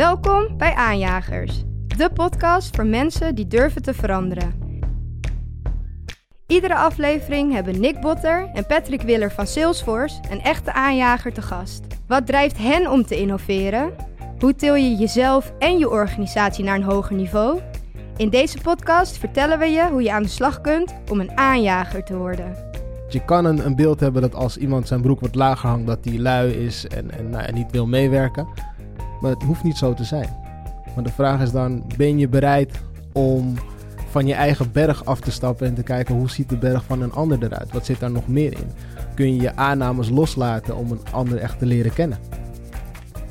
Welkom bij Aanjagers, de podcast voor mensen die durven te veranderen. Iedere aflevering hebben Nick Botter en Patrick Willer van Salesforce een echte aanjager te gast. Wat drijft hen om te innoveren? Hoe til je jezelf en je organisatie naar een hoger niveau? In deze podcast vertellen we je hoe je aan de slag kunt om een aanjager te worden. Je kan een, beeld hebben dat als iemand zijn broek wat lager hangt, dat hij lui is en, en, nou, en niet wil meewerken. Maar het hoeft niet zo te zijn. Maar de vraag is dan, ben je bereid om van je eigen berg af te stappen en te kijken hoe ziet de berg van een ander eruit? Wat zit daar nog meer in? Kun je je aannames loslaten om een ander echt te leren kennen?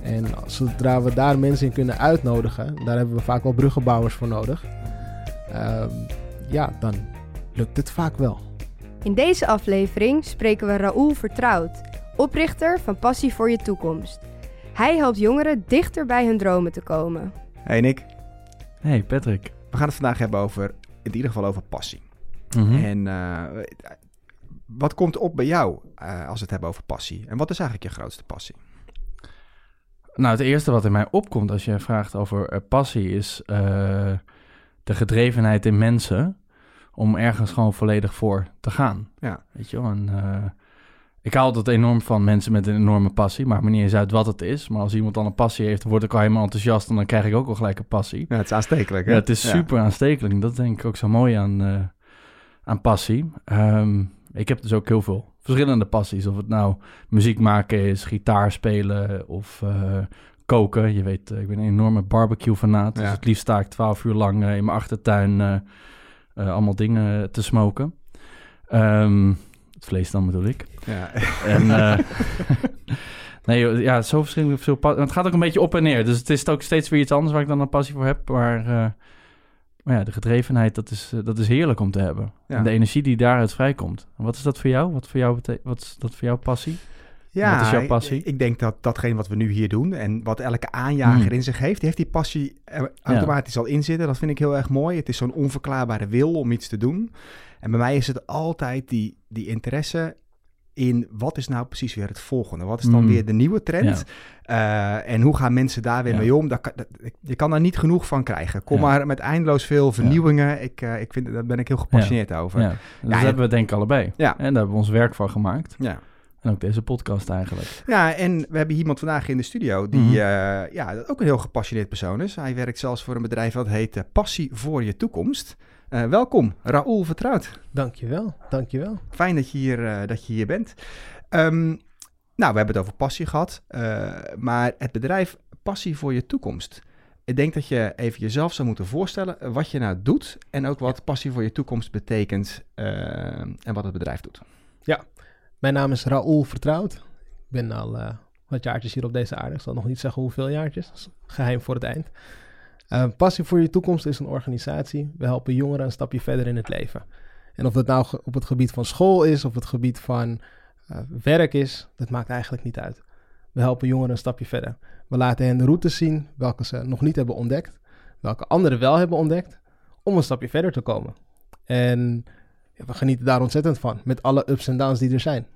En zodra we daar mensen in kunnen uitnodigen, daar hebben we vaak wel bruggenbouwers voor nodig. Ehm, ja, dan lukt het vaak wel. In deze aflevering spreken we Raoul Vertrouwd, oprichter van Passie voor je Toekomst. Hij helpt jongeren dichter bij hun dromen te komen. Hey Nick, Hey Patrick. we gaan het vandaag hebben over, in ieder geval over passie. Mhm. En eh, wat komt op bij jou eh, als we het hebben over passie? En wat is eigenlijk je grootste passie? Nou, het eerste wat in mij opkomt als je vraagt over eh, passie is eh, de gedrevenheid in mensen om ergens gewoon volledig voor te gaan. Ja. Weet je wel? En, eh, ik hou altijd enorm van mensen met een enorme passie. Maakt me niet eens uit wat het is. Maar als iemand dan een passie heeft, dan word ik al helemaal enthousiast en dan krijg ik ook al gelijk een passie. Ja, het is aanstekelijk hè? Ja, het is super aanstekelijk. Dat denk ik ook zo mooi aan, eh, aan passie. Ehm, ik heb dus ook heel veel verschillende passies. Of het nou muziek maken is, gitaar spelen of eh, koken. Je weet, eh, ik ben een enorme barbecue-fanaat. Dus het liefst sta ik twaalf uur lang in mijn achtertuin allemaal dingen te smoken. Ehm, vlees dan bedoel ik. Ja. En eh, nee, joh, ja, zo verschillend veel Het gaat ook een beetje op en neer. Dus het is ook steeds weer iets anders waar ik dan een passie voor heb. Maar, eh, maar ja, de gedrevenheid, dat is, eh, dat is heerlijk om te hebben. Ja. En de energie die daaruit vrijkomt. En wat is dat voor jou? Wat, voor jou wat is dat voor jouw passie? Ja, Wat is jouw passie? Ik, denk dat datgene wat we nu hier doen en wat elke aanjager Hmm. in zich heeft, die heeft die passie automatisch al in zitten. Dat vind ik heel erg mooi. Het is zo'n onverklaarbare wil om iets te doen. En bij mij is het altijd die, die interesse in wat is nou precies weer het volgende? Wat is dan Hmm. weer de nieuwe trend? Eh, en hoe gaan mensen daar weer Ja. mee om? Dat- je kan daar niet genoeg van krijgen. Kom Ja. maar met eindeloos veel vernieuwingen. Ik, eh, ik vind, daar ben ik heel gepassioneerd over. Ja, dat hebben we denk ik allebei. Ja. En daar hebben we ons werk van gemaakt. ja. En ook deze podcast eigenlijk. Ja, en we hebben iemand vandaag in de studio die Mhm. eh, ja, ook een heel gepassioneerd persoon is. Hij werkt zelfs voor een bedrijf dat heet Passie voor je toekomst. Eh, welkom, Raoul Vertrouwd. Dankjewel, dankjewel. Fijn dat je hier, eh, dat je hier bent. Ehm, nou, we hebben het over passie gehad, eh, maar het bedrijf Passie voor je toekomst. Ik denk dat je even jezelf zou moeten voorstellen wat je nou doet en ook wat Passie voor je toekomst betekent en wat het bedrijf doet. Mijn naam is Raoul Vertrouwd. Ik ben al wat jaartjes hier op deze aarde. Ik zal nog niet zeggen hoeveel jaartjes. Dat is geheim voor het eind. Eh, Passie voor je toekomst is een organisatie. We helpen jongeren een stapje verder in het leven. En of dat nou op het gebied van school is, of het gebied van eh, werk is, dat maakt eigenlijk niet uit. We helpen jongeren een stapje verder. We laten hen de routes zien welke ze nog niet hebben ontdekt, welke anderen wel hebben ontdekt, om een stapje verder te komen. En ja, we genieten daar ontzettend van, met alle ups en downs die er zijn.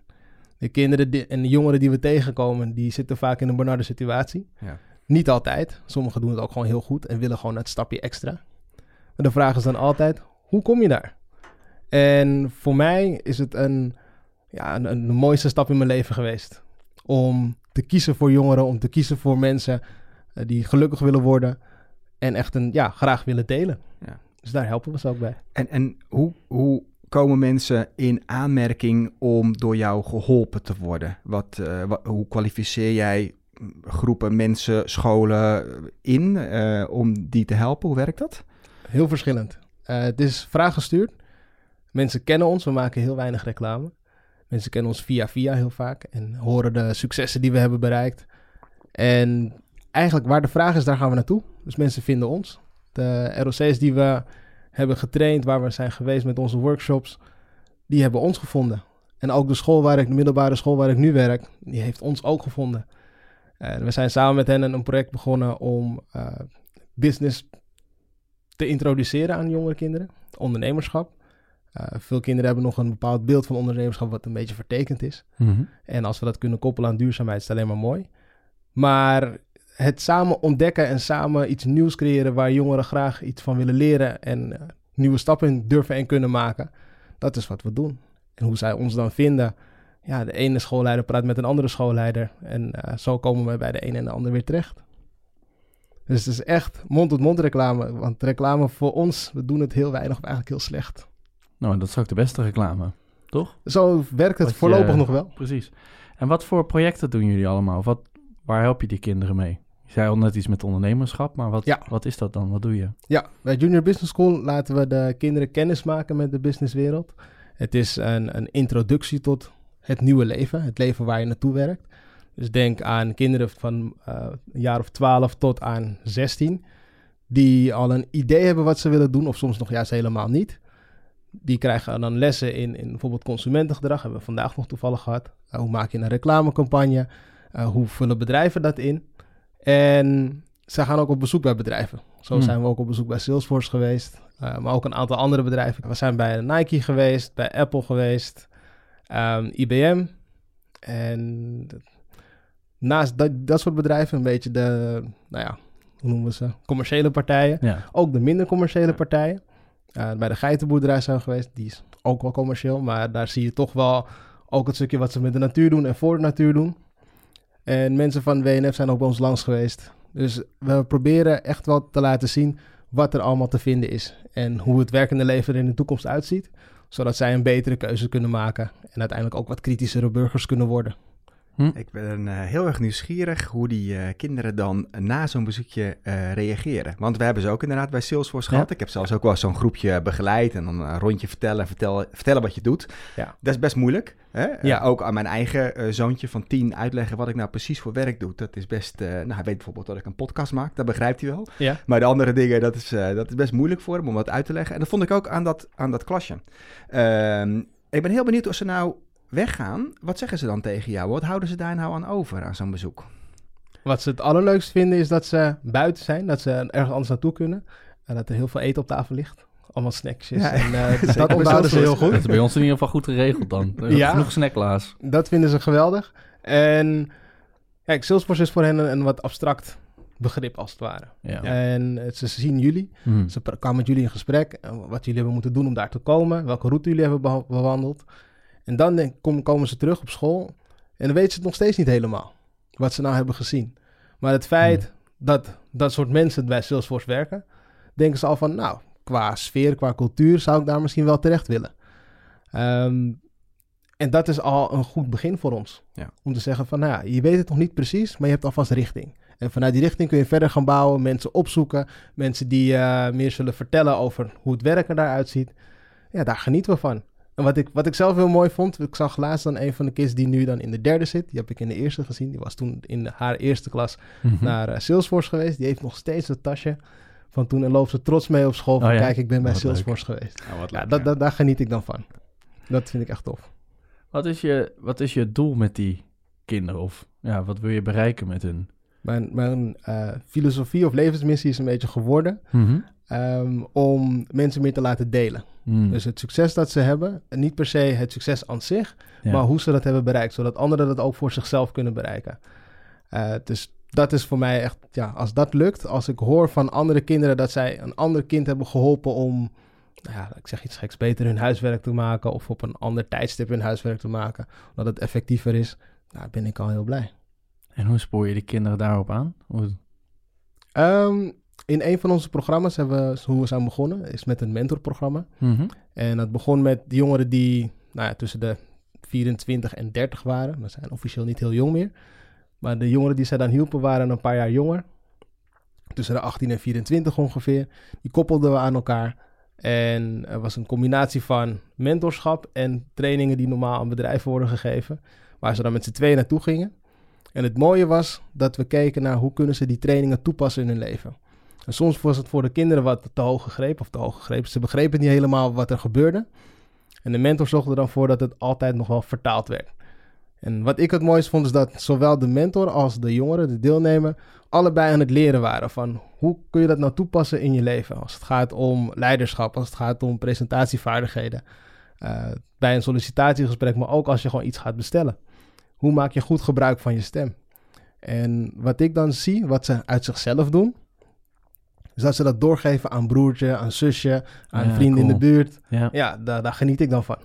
De kinderen en de jongeren die we tegenkomen, die zitten vaak in een benarde situatie. Ja. Niet altijd. Sommigen doen het ook gewoon heel goed en willen gewoon het stapje extra. Maar de vraag is dan altijd, hoe kom je daar? En voor mij is het een, ja, een, een mooiste stap in mijn leven geweest. Om te kiezen voor jongeren, om te kiezen voor mensen eh, die gelukkig willen worden. En echt een, ja, graag willen delen. Ja. Dus daar helpen we ze ook bij. En, en hoe, hoe komen mensen in aanmerking om door jou geholpen te worden? Wat, eh, wat, hoe kwalificeer jij groepen mensen, scholen in eh, om die te helpen? Hoe werkt dat? Heel verschillend. Eh, het is vraaggestuurd. Mensen kennen ons, we maken heel weinig reclame. Mensen kennen ons via via heel vaak en horen de successen die we hebben bereikt. En eigenlijk waar de vraag is, daar gaan we naartoe. Dus mensen vinden ons. De ROC's die we hebben getraind, waar we zijn geweest met onze workshops, die hebben ons gevonden. En ook de school waar ik, de middelbare school waar ik nu werk, die heeft ons ook gevonden. En we zijn samen met hen een, project begonnen om eh, business te introduceren aan jongere kinderen. Ondernemerschap. Eh, veel kinderen hebben nog een bepaald beeld van ondernemerschap wat een beetje vertekend is. Mhm. En als we dat kunnen koppelen aan duurzaamheid, is het alleen maar mooi. Maar het samen ontdekken en samen iets nieuws creëren waar jongeren graag iets van willen leren en eh, nieuwe stappen in durven en kunnen maken. Dat is wat we doen. En hoe zij ons dan vinden. Ja, de ene schoolleider praat met een andere schoolleider. En eh, zo komen we bij de een en de ander weer terecht. Dus het is echt mond-tot-mond reclame. Want reclame voor ons, we doen het heel weinig of eigenlijk heel slecht. Nou, dat is ook de beste reclame, toch? Zo werkt het Wat je- voorlopig nog wel. Precies. En wat voor projecten doen jullie allemaal? Of Wat, waar help je die kinderen mee? Je zei al net iets met ondernemerschap, maar wat, Ja. wat is dat dan? Wat doe je? Ja, bij Junior Business School laten we de kinderen kennis maken met de businesswereld. Het is een, een introductie tot het nieuwe leven, het leven waar je naartoe werkt. Dus denk aan kinderen van eh, een jaar of 12 tot aan 16, die al een idee hebben wat ze willen doen, of soms nog juist helemaal niet. Die krijgen dan lessen in, in bijvoorbeeld consumentengedrag, hebben we vandaag nog toevallig gehad. Eh, hoe maak je een reclamecampagne? Eh, hoe vullen bedrijven dat in? En ze gaan ook op bezoek bij bedrijven. Zo Hmm. zijn we ook op bezoek bij Salesforce geweest. maar ook een aantal andere bedrijven. We zijn bij Nike geweest, bij Apple geweest, ehm, IBM. En d- naast dat, dat soort bedrijven, een beetje de, nou ja, hoe noemen we ze? Commerciële partijen. Ja. Ook de minder commerciële partijen. Eh, bij de geitenboerderij zijn we geweest. Die is ook wel commercieel, maar daar zie je toch wel ook het stukje wat ze met de natuur doen en voor de natuur doen. En mensen van WNF zijn ook bij ons langs geweest. Dus we proberen echt wel te laten zien wat er allemaal te vinden is. En hoe het werkende leven er in de toekomst uitziet. Zodat zij een betere keuze kunnen maken. En uiteindelijk ook wat kritischere burgers kunnen worden. Ik ben eh, heel erg nieuwsgierig hoe die eh, kinderen dan na zo'n bezoekje eh, reageren. Want we hebben ze ook inderdaad bij Salesforce Ja. gehad. Ik heb zelfs ook wel zo'n groepje begeleid en dan een rondje vertellen, vertellen, vertellen wat je doet. Ja. Dat is best moeilijk. Hè? Ja. Ook aan mijn eigen zoontje van tien uitleggen wat ik nou precies voor werk doe. Dat is best, nou hij weet bijvoorbeeld dat ik een podcast maak, dat begrijpt hij wel. Ja. Maar de andere dingen, dat is, dat is best moeilijk voor hem om wat uit te leggen. En dat vond ik ook aan dat, aan dat klasje. Ehm, ik ben heel benieuwd als ze nou weggaan. Wat zeggen ze dan tegen jou? Wat houden ze daar nou aan over aan zo'n bezoek? Wat ze het allerleukst vinden is dat ze buiten zijn. Dat ze ergens anders naartoe kunnen. En dat er heel veel eten op tafel ligt. Allemaal snacksjes. Ja, en uh, zeker dat bij onthouden ze heel goed. Dat is bij ons in ieder geval goed geregeld dan. Ja. Genoeg snacklaas. Dat vinden ze geweldig. En kijk, Salesforce is voor hen een, een wat abstract begrip als het ware. Ja. En eh, ze zien jullie. Hm. Ze kwamen met jullie in gesprek. eh, Wat jullie hebben moeten doen om daar te komen. Welke route jullie hebben bewandeld. En dan denk, kom, komen ze terug op school. En dan weten ze het nog steeds niet helemaal. Wat ze nou hebben gezien. Maar het feit dat dat soort mensen bij Salesforce werken. Denken ze al van, nou, qua sfeer, qua cultuur zou ik daar misschien wel terecht willen. Ehm, en dat is al een goed begin voor ons. Ja. Om te zeggen van, nou ja, je weet het nog niet precies, maar je hebt alvast richting. En vanuit die richting kun je verder gaan bouwen, mensen opzoeken, mensen die eh, meer zullen vertellen over hoe het werken daaruit ziet. Ja, daar genieten we van. En wat ik, wat ik zelf heel mooi vond, ik zag laatst dan een van de kids die nu dan in de derde zit. Die heb ik in de eerste gezien. Die was toen in haar eerste klas Mhm. naar eh, Salesforce geweest. Die heeft nog steeds het tasje van toen en loopt ze trots mee op school. Van, Oh ja? kijk, ik ben bij Wat leuk. Salesforce geweest. Wat Ja, dat, dat, daar geniet ik dan van. Dat vind ik echt tof. Wat, is je, wat is je doel met die kinderen? Of ja, wat wil je bereiken met hun? Mijn, mijn eh, filosofie of levensmissie is een beetje geworden ehm, om mensen meer te laten delen. Hm. Dus het succes dat ze hebben, en niet per se het succes aan zich, Ja. maar hoe ze dat hebben bereikt, zodat anderen dat ook voor zichzelf kunnen bereiken. Eh, dus dat is voor mij echt, ja, als dat lukt, als ik hoor van andere kinderen dat zij een ander kind hebben geholpen om, nou ja, ik zeg iets geks, beter hun huiswerk te maken of op een ander tijdstip hun huiswerk te maken, dat het effectiever is, nou, ben ik al heel blij. En hoe spoor je die kinderen daarop aan? Hoe- Ehm, in een van onze programma's hebben we, hoe we zijn begonnen, is met een mentorprogramma. Mhm. En dat begon met de jongeren die nou ja, tussen de 24 en 30 waren. Dat zijn officieel niet heel jong meer. Maar de jongeren die zij dan hielpen waren een paar jaar jonger. Tussen de 18 en 24 ongeveer. Die koppelden we aan elkaar. En er was een combinatie van mentorschap en trainingen die normaal aan bedrijven worden gegeven. Waar ze dan met z'n tweeën naartoe gingen. En het mooie was dat we keken naar hoe kunnen ze die trainingen toepassen in hun leven. En soms was het voor de kinderen wat te hoog gegrepen of te hoog gegrepen. Ze begrepen niet helemaal wat er gebeurde. En de mentor zorgde er dan voor dat het altijd nog wel vertaald werd. En wat ik het mooiste vond is dat zowel de mentor als de jongeren, de deelnemer, allebei aan het leren waren van hoe kun je dat nou toepassen in je leven. Als het gaat om leiderschap, als het gaat om presentatievaardigheden. eh, bij een sollicitatiegesprek, maar ook als je gewoon iets gaat bestellen. Hoe maak je goed gebruik van je stem? En wat ik dan zie, wat ze uit zichzelf doen, is dat ze dat doorgeven aan broertje, aan zusje, aan Ja, vrienden in de buurt. Ja. Ja, daar, daar geniet ik dan van.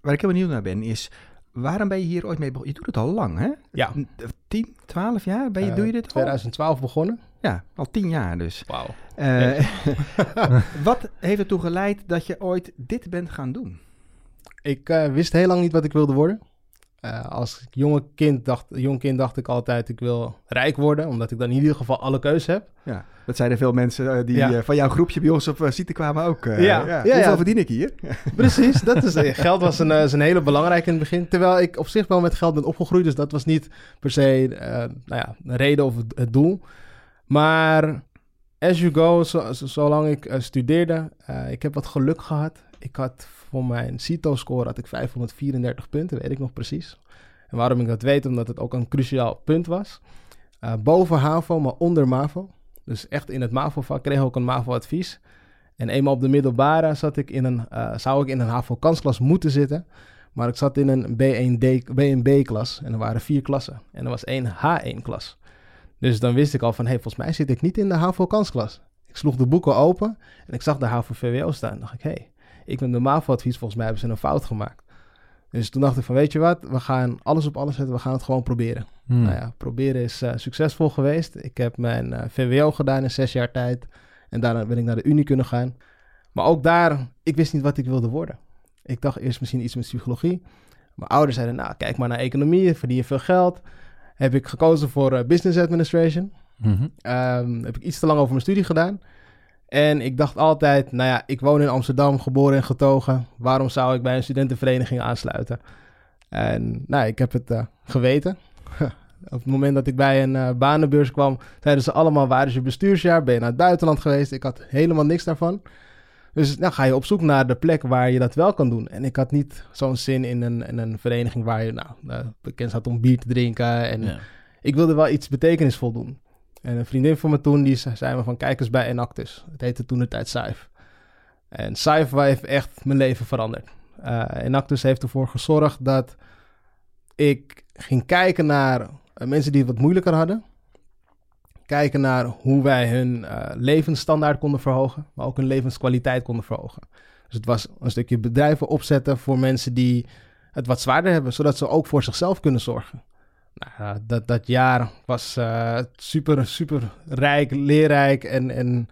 Waar ik heel benieuwd naar ben is, waarom ben je hier ooit mee begonnen? Je doet het al lang, hè? Ja. N- 10, 12 jaar ben je, Eh, doe je dit al? 2012 begonnen. Ja, al 10 jaar dus. Wauw. Eh, wat heeft ertoe geleid dat je ooit dit bent gaan doen? Ik eh, wist heel lang niet wat ik wilde worden. Eh, als jonge kind dacht, jong kind dacht ik altijd, ik wil rijk worden, omdat ik dan in ieder geval alle keus heb. Ja, dat zeiden veel mensen eh, die Ja. eh, van jouw groepje bij ons op site kwamen ook. eh, Ja, ja, Hoeveel ja. verdien ik hier? Precies, dat is, geld was een, is een hele belangrijke in het begin. Terwijl ik op zich wel met geld ben opgegroeid, dus dat was niet per se nou ja, een reden of het, het doel. Maar as you go, zo, zo- zolang ik studeerde, ik heb wat geluk gehad. Ik had voor mijn CITO-score had ik 534 punten, weet ik nog precies. En waarom ik dat weet, omdat het ook een cruciaal punt was. Eh, boven HAVO, maar onder MAVO. Dus echt in het MAVO-vak kreeg ik ook een MAVO-advies. En eenmaal op de middelbare zat ik in een, eh, zou ik in een HAVO-kansklas moeten zitten. Maar ik zat in een B1D, B1B-klas en er waren vier klassen. En er was één H1-klas. Dus dan wist ik al van, hé, hey, volgens mij zit ik niet in de HAVO-kansklas. Ik sloeg de boeken open en ik zag de HAVO-VWO staan. Dacht ik, hé, hey, ik ben de MAVO-advies, volgens mij hebben ze een fout gemaakt. Dus toen dacht ik van, weet je wat, we gaan alles op alles zetten, we gaan het gewoon proberen. Hmm. Nou ja, proberen is eh, succesvol geweest. Ik heb mijn eh, VWO gedaan in zes jaar tijd. En daarna ben ik naar de Unie kunnen gaan. Maar ook daar, ik wist niet wat ik wilde worden. Ik dacht eerst misschien iets met psychologie. Mijn ouders zeiden, nou, kijk maar naar economie, verdien je veel geld. Heb ik gekozen voor eh, business administration. Mhm. Ehm, heb ik iets te lang over mijn studie gedaan. En ik dacht altijd, nou ja, ik woon in Amsterdam, geboren en getogen. Waarom zou ik bij een studentenvereniging aansluiten? En nou, ik heb het eh, geweten. Op het moment dat ik bij een eh, banenbeurs kwam, zeiden ze allemaal, waar is je bestuursjaar? Ben je naar het buitenland geweest? Ik had helemaal niks daarvan. Dus nou ga je op zoek naar de plek waar je dat wel kan doen. En ik had niet zo'n zin in een, in een vereniging waar je nou, eh, bekend staat om bier te drinken. En Ja. ik wilde wel iets betekenisvol doen. En een vriendin van me toen, die ze- zei me van kijk eens bij Enactus. Het heette toen de tijd Saif. En Saif heeft echt mijn leven veranderd. Eh Enactus heeft ervoor gezorgd dat ik ging kijken naar eh, mensen die het wat moeilijker hadden. Kijken naar hoe wij hun eh, levensstandaard konden verhogen, maar ook hun levenskwaliteit konden verhogen. Dus het was een stukje bedrijven opzetten voor mensen die het wat zwaarder hebben, zodat ze ook voor zichzelf kunnen zorgen. Nou, dat, dat jaar was eh, super, super rijk, leerrijk. En, en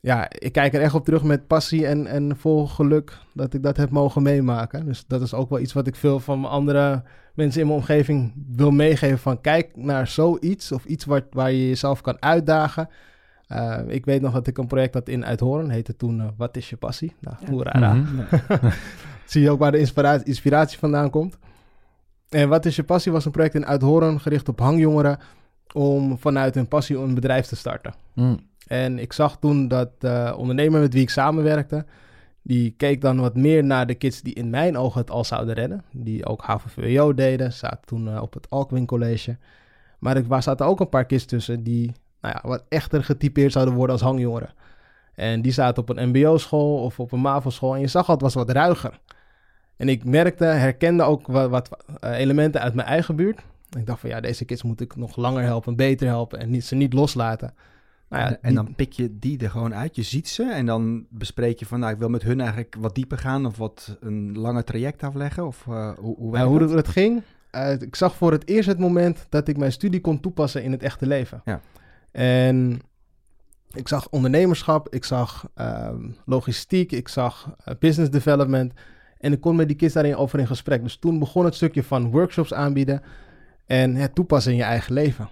ja, ik kijk er echt op terug met passie en, en vol geluk dat ik dat heb mogen meemaken. Dus dat is ook wel iets wat ik veel van mijn andere mensen in mijn omgeving wil meegeven. Van kijk naar zoiets of iets waar, waar je jezelf kan uitdagen. Eh, ik weet nog dat ik een project had in Uithoorn, heette toen eh, Wat is je passie? Nou, hoera. Mhm. Zie je ook waar de inspiratie, inspiratie vandaan komt. En Wat is je passie was een project in Uithoorn gericht op hangjongeren om vanuit hun passie een bedrijf te starten. Mm. En ik zag toen dat de ondernemer met wie ik samenwerkte, die keek dan wat meer naar de kids die in mijn ogen het al zouden redden. Die ook HAVO-VWO deden, zaten toen eh, op het Alkwin College. Maar er zaten ook een paar kids tussen die nou ja, wat echter getypeerd zouden worden als hangjongeren. En die zaten op een mbo-school of op een MAVO-school en je zag al, het was wat ruiger. En ik merkte, herkende ook wat, wat eh, elementen uit mijn eigen buurt. Ik dacht van ja, deze kids moet ik nog langer helpen, beter helpen en niet, ze niet loslaten. Nou ja, en, en die- dan pik je die er gewoon uit. Je ziet ze en dan bespreek je van... nou, ik wil met hun eigenlijk wat dieper gaan... of wat een langer traject afleggen. Of eh, hoe, hoe Ja, werkt hoe dat? het, ging, eh, ik zag voor het eerst het moment dat ik mijn studie kon toepassen in het echte leven. Ja. En ik zag ondernemerschap, ik zag ehm, logistiek, ik zag business development. En ik kon met die kids daarin over in gesprek. Dus toen begon het stukje van workshops aanbieden en het toepassen in je eigen leven.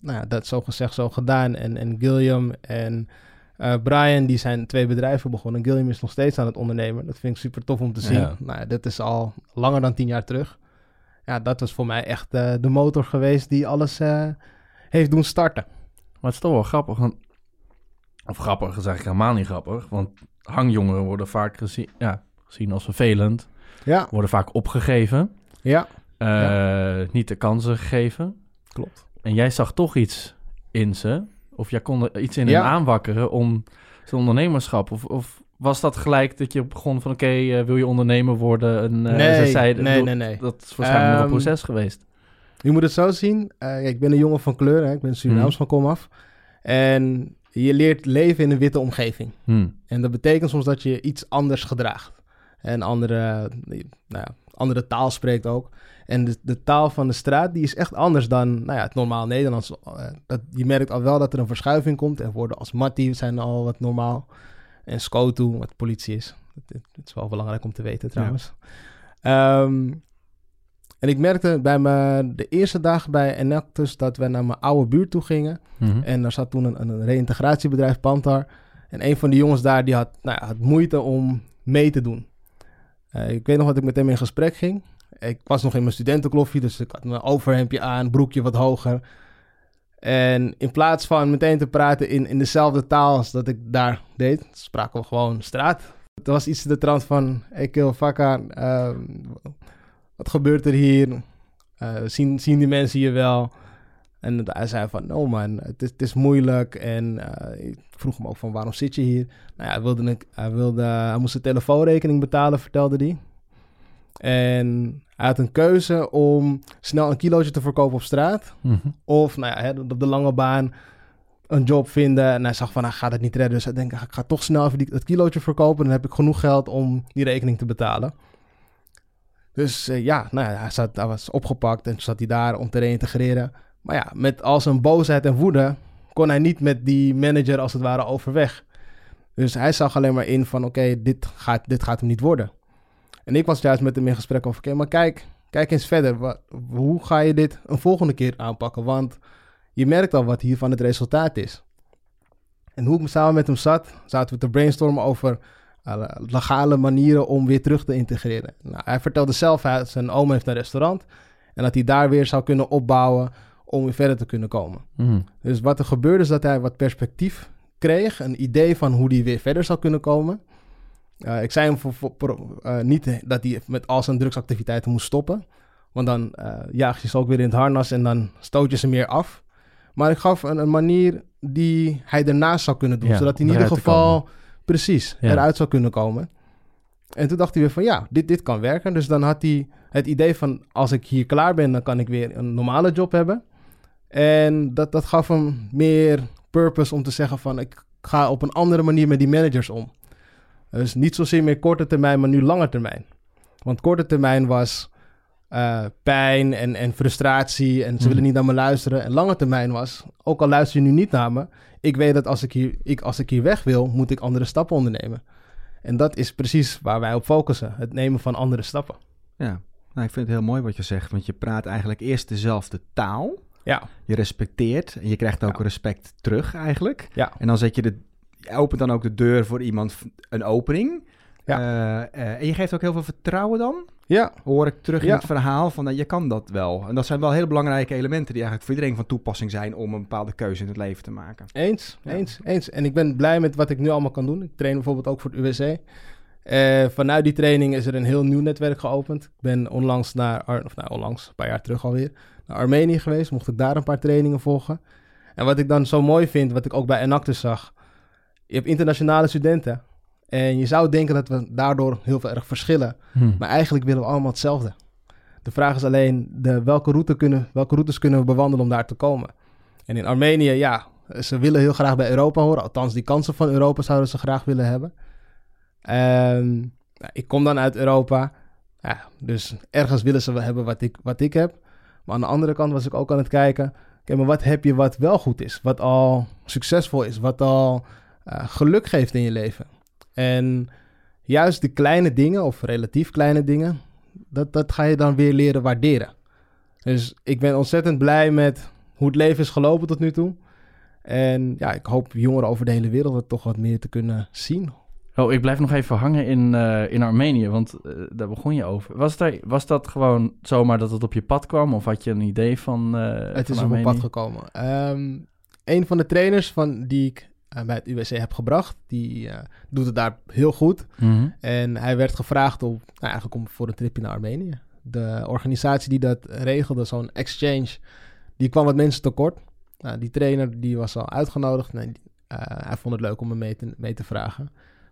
Nou ja, dat zo gezegd, zo gedaan. En, en Gilliam en eh, Brian, die zijn twee bedrijven begonnen. Gilliam is nog steeds aan het ondernemen. Dat vind ik super tof om te zien. Ja. Nou, ja, dat is al langer dan tien jaar terug. Ja, dat was voor mij echt eh, de motor geweest die alles eh, heeft doen starten. Maar het is toch wel grappig. Want, of grappig is eigenlijk helemaal niet grappig. Want hangjongeren worden vaak gezien, ja, gezien als vervelend. Ja, Worden vaak opgegeven. ja, eh, Niet de kansen gegeven. klopt. En jij zag toch iets in ze. Of jij kon er iets in Ja. hen aanwakkeren om zijn ondernemerschap. Of, of was dat gelijk dat je begon van... oké, eh, wil je ondernemer worden? En, eh, nee, ze zeiden, nee, nee, nee. Dat is waarschijnlijk nog Ehm, een proces geweest. Je moet het zo zien. ik ben een jongen van kleur, hè. ik ben Surinaams Mhm. van komaf. En je leert leven in een witte omgeving. Hm. En dat betekent soms dat je iets anders gedraagt. En andere, nou ja, andere taal spreekt ook. En de, de taal van de straat die is echt anders dan nou ja, het normaal Nederlands. Eh, Dat, je merkt al wel dat er een verschuiving komt. En woorden als Matti zijn al wat normaal. En Skotu, wat politie is. Dat, dat is wel belangrijk om te weten trouwens. Ehm, en ik merkte bij me de eerste dag bij Enactus dat we naar mijn oude buurt toe gingen. Mhm. En daar zat toen een, een reïntegratiebedrijf, Pantar. En een van die jongens daar, die had, nou ja, had moeite om mee te doen. Eh, ik weet nog dat ik met hem in gesprek ging. Ik was nog in mijn studentenkloffie, dus ik had mijn overhemdje aan, broekje wat hoger. En in plaats van meteen te praten in, in dezelfde taal als dat ik daar deed, spraken we gewoon straat. Het was iets in de trant van, hey kill, fakka, ehm, wat gebeurt er hier? Eh, zien, zien die mensen je wel? En hij zei van, no man, het is, het is moeilijk. En eh, ik vroeg hem ook van, waarom zit je hier? Nou ja, hij, wilde een, hij, wilde, hij moest de telefoonrekening betalen, vertelde hij. En hij had een keuze om snel een kilootje te verkopen op straat. Mhm. Of nou ja, hè, op de lange baan een job vinden. En hij zag van, hij gaat het niet redden. Dus hij denkt, ik ga toch snel even die, het kilootje verkopen. Dan heb ik genoeg geld om die rekening te betalen. Dus eh, ja, nou ja, hij, zat, hij was opgepakt en zat hij daar om te reïntegreren. Maar ja, met al zijn boosheid en woede kon hij niet met die manager als het ware overweg. Dus hij zag alleen maar in van, oké, dit, gaat, dit gaat hem niet worden. En ik was juist met hem in gesprek over, oké, maar kijk, kijk eens verder. Hoe ga je dit een volgende keer aanpakken? Want je merkt al wat hiervan het resultaat is. En hoe ik samen met hem zat, zaten we te brainstormen over eh, legale manieren om weer terug te integreren. Nou, hij vertelde zelf, hij, zijn oom heeft een restaurant. En dat hij daar weer zou kunnen opbouwen om weer verder te kunnen komen. Mhm. Dus wat er gebeurde is dat hij wat perspectief kreeg. Een idee van hoe hij weer verder zou kunnen komen. Eh, ik zei hem voor, voor- voor, eh, niet dat hij met al zijn drugsactiviteiten moest stoppen. Want dan eh, jaag je ze ook weer in het harnas en dan stoot je ze meer af. Maar ik gaf een, een manier die hij daarnaast zou kunnen doen. Ja, zodat hij in ieder geval precies Ja. eruit zou kunnen komen. En toen dacht hij weer van ja, dit, dit kan werken. Dus dan had hij het idee van als ik hier klaar ben, dan kan ik weer een normale job hebben. En dat, dat gaf hem meer purpose om te zeggen van ik ga op een andere manier met die managers om. Dus niet zozeer meer korte termijn, maar nu lange termijn. Want korte termijn was eh, pijn en, en frustratie en ze Mhm. willen niet naar me luisteren. En lange termijn was, ook al luister je nu niet naar me, ik weet dat als ik hier, ik, als ik hier weg wil, moet ik andere stappen ondernemen. En dat is precies waar wij op focussen, het nemen van andere stappen. Ja, nou, ik vind het heel mooi wat je zegt, want je praat eigenlijk eerst dezelfde taal. Ja, Je respecteert en je krijgt ook Ja. respect terug eigenlijk. ja, En dan zet je de, je opent dan ook de deur voor iemand, een opening. Ja. Eh, eh, en je geeft ook heel veel vertrouwen dan. ja, Hoor ik terug in het verhaal van, nou, je kan dat wel. En dat zijn wel hele belangrijke elementen die eigenlijk voor iedereen van toepassing zijn om een bepaalde keuze in het leven te maken. eens, Ja. eens, eens. En ik ben blij met wat ik nu allemaal kan doen. Ik train bijvoorbeeld ook voor het UWC. Eh, vanuit die training is er een heel nieuw netwerk geopend. Ik ben onlangs naar, Ar- of nou onlangs, een paar jaar terug alweer, naar Armenië geweest. Mocht ik daar een paar trainingen volgen. En wat ik dan zo mooi vind, wat ik ook bij Enactus zag. Je hebt internationale studenten. En je zou denken dat we daardoor heel veel erg verschillen. Mhm. Maar eigenlijk willen we allemaal hetzelfde. De vraag is alleen, de, welke, route kunnen, welke routes kunnen we bewandelen om daar te komen? En in Armenië, ja, ze willen heel graag bij Europa horen. Althans, die kansen van Europa zouden ze graag willen hebben. Nou, ik kom dan uit Europa. Ja, dus ergens willen ze wel hebben wat ik, wat ik heb. Maar aan de andere kant was ik ook aan het kijken... Oké, maar wat heb je wat wel goed is? Wat al succesvol is? Wat al eh, geluk geeft in je leven? En juist de kleine dingen, of relatief kleine dingen... Dat, dat ga je dan weer leren waarderen. Dus ik ben ontzettend blij met hoe het leven is gelopen tot nu toe. En ja, ik hoop jongeren over de hele wereld het toch wat meer te kunnen zien. Oh, ik blijf nog even hangen in, eh, in Armenië, want eh, daar begon je over. Was, daar, was dat gewoon zomaar dat het op je pad kwam? Of had je een idee van eh het van is op mijn pad gekomen. Ehm, een van de trainers van, die ik bij het UWC heb gebracht, die doet het daar heel goed. Mhm. En hij werd gevraagd om, nou, eigenlijk om voor een tripje naar Armenië. De organisatie die dat regelde, zo'n exchange, die kwam wat mensen tekort. Nou, die trainer die was al uitgenodigd. Nee, hij vond het leuk om me mee te, mee te vragen.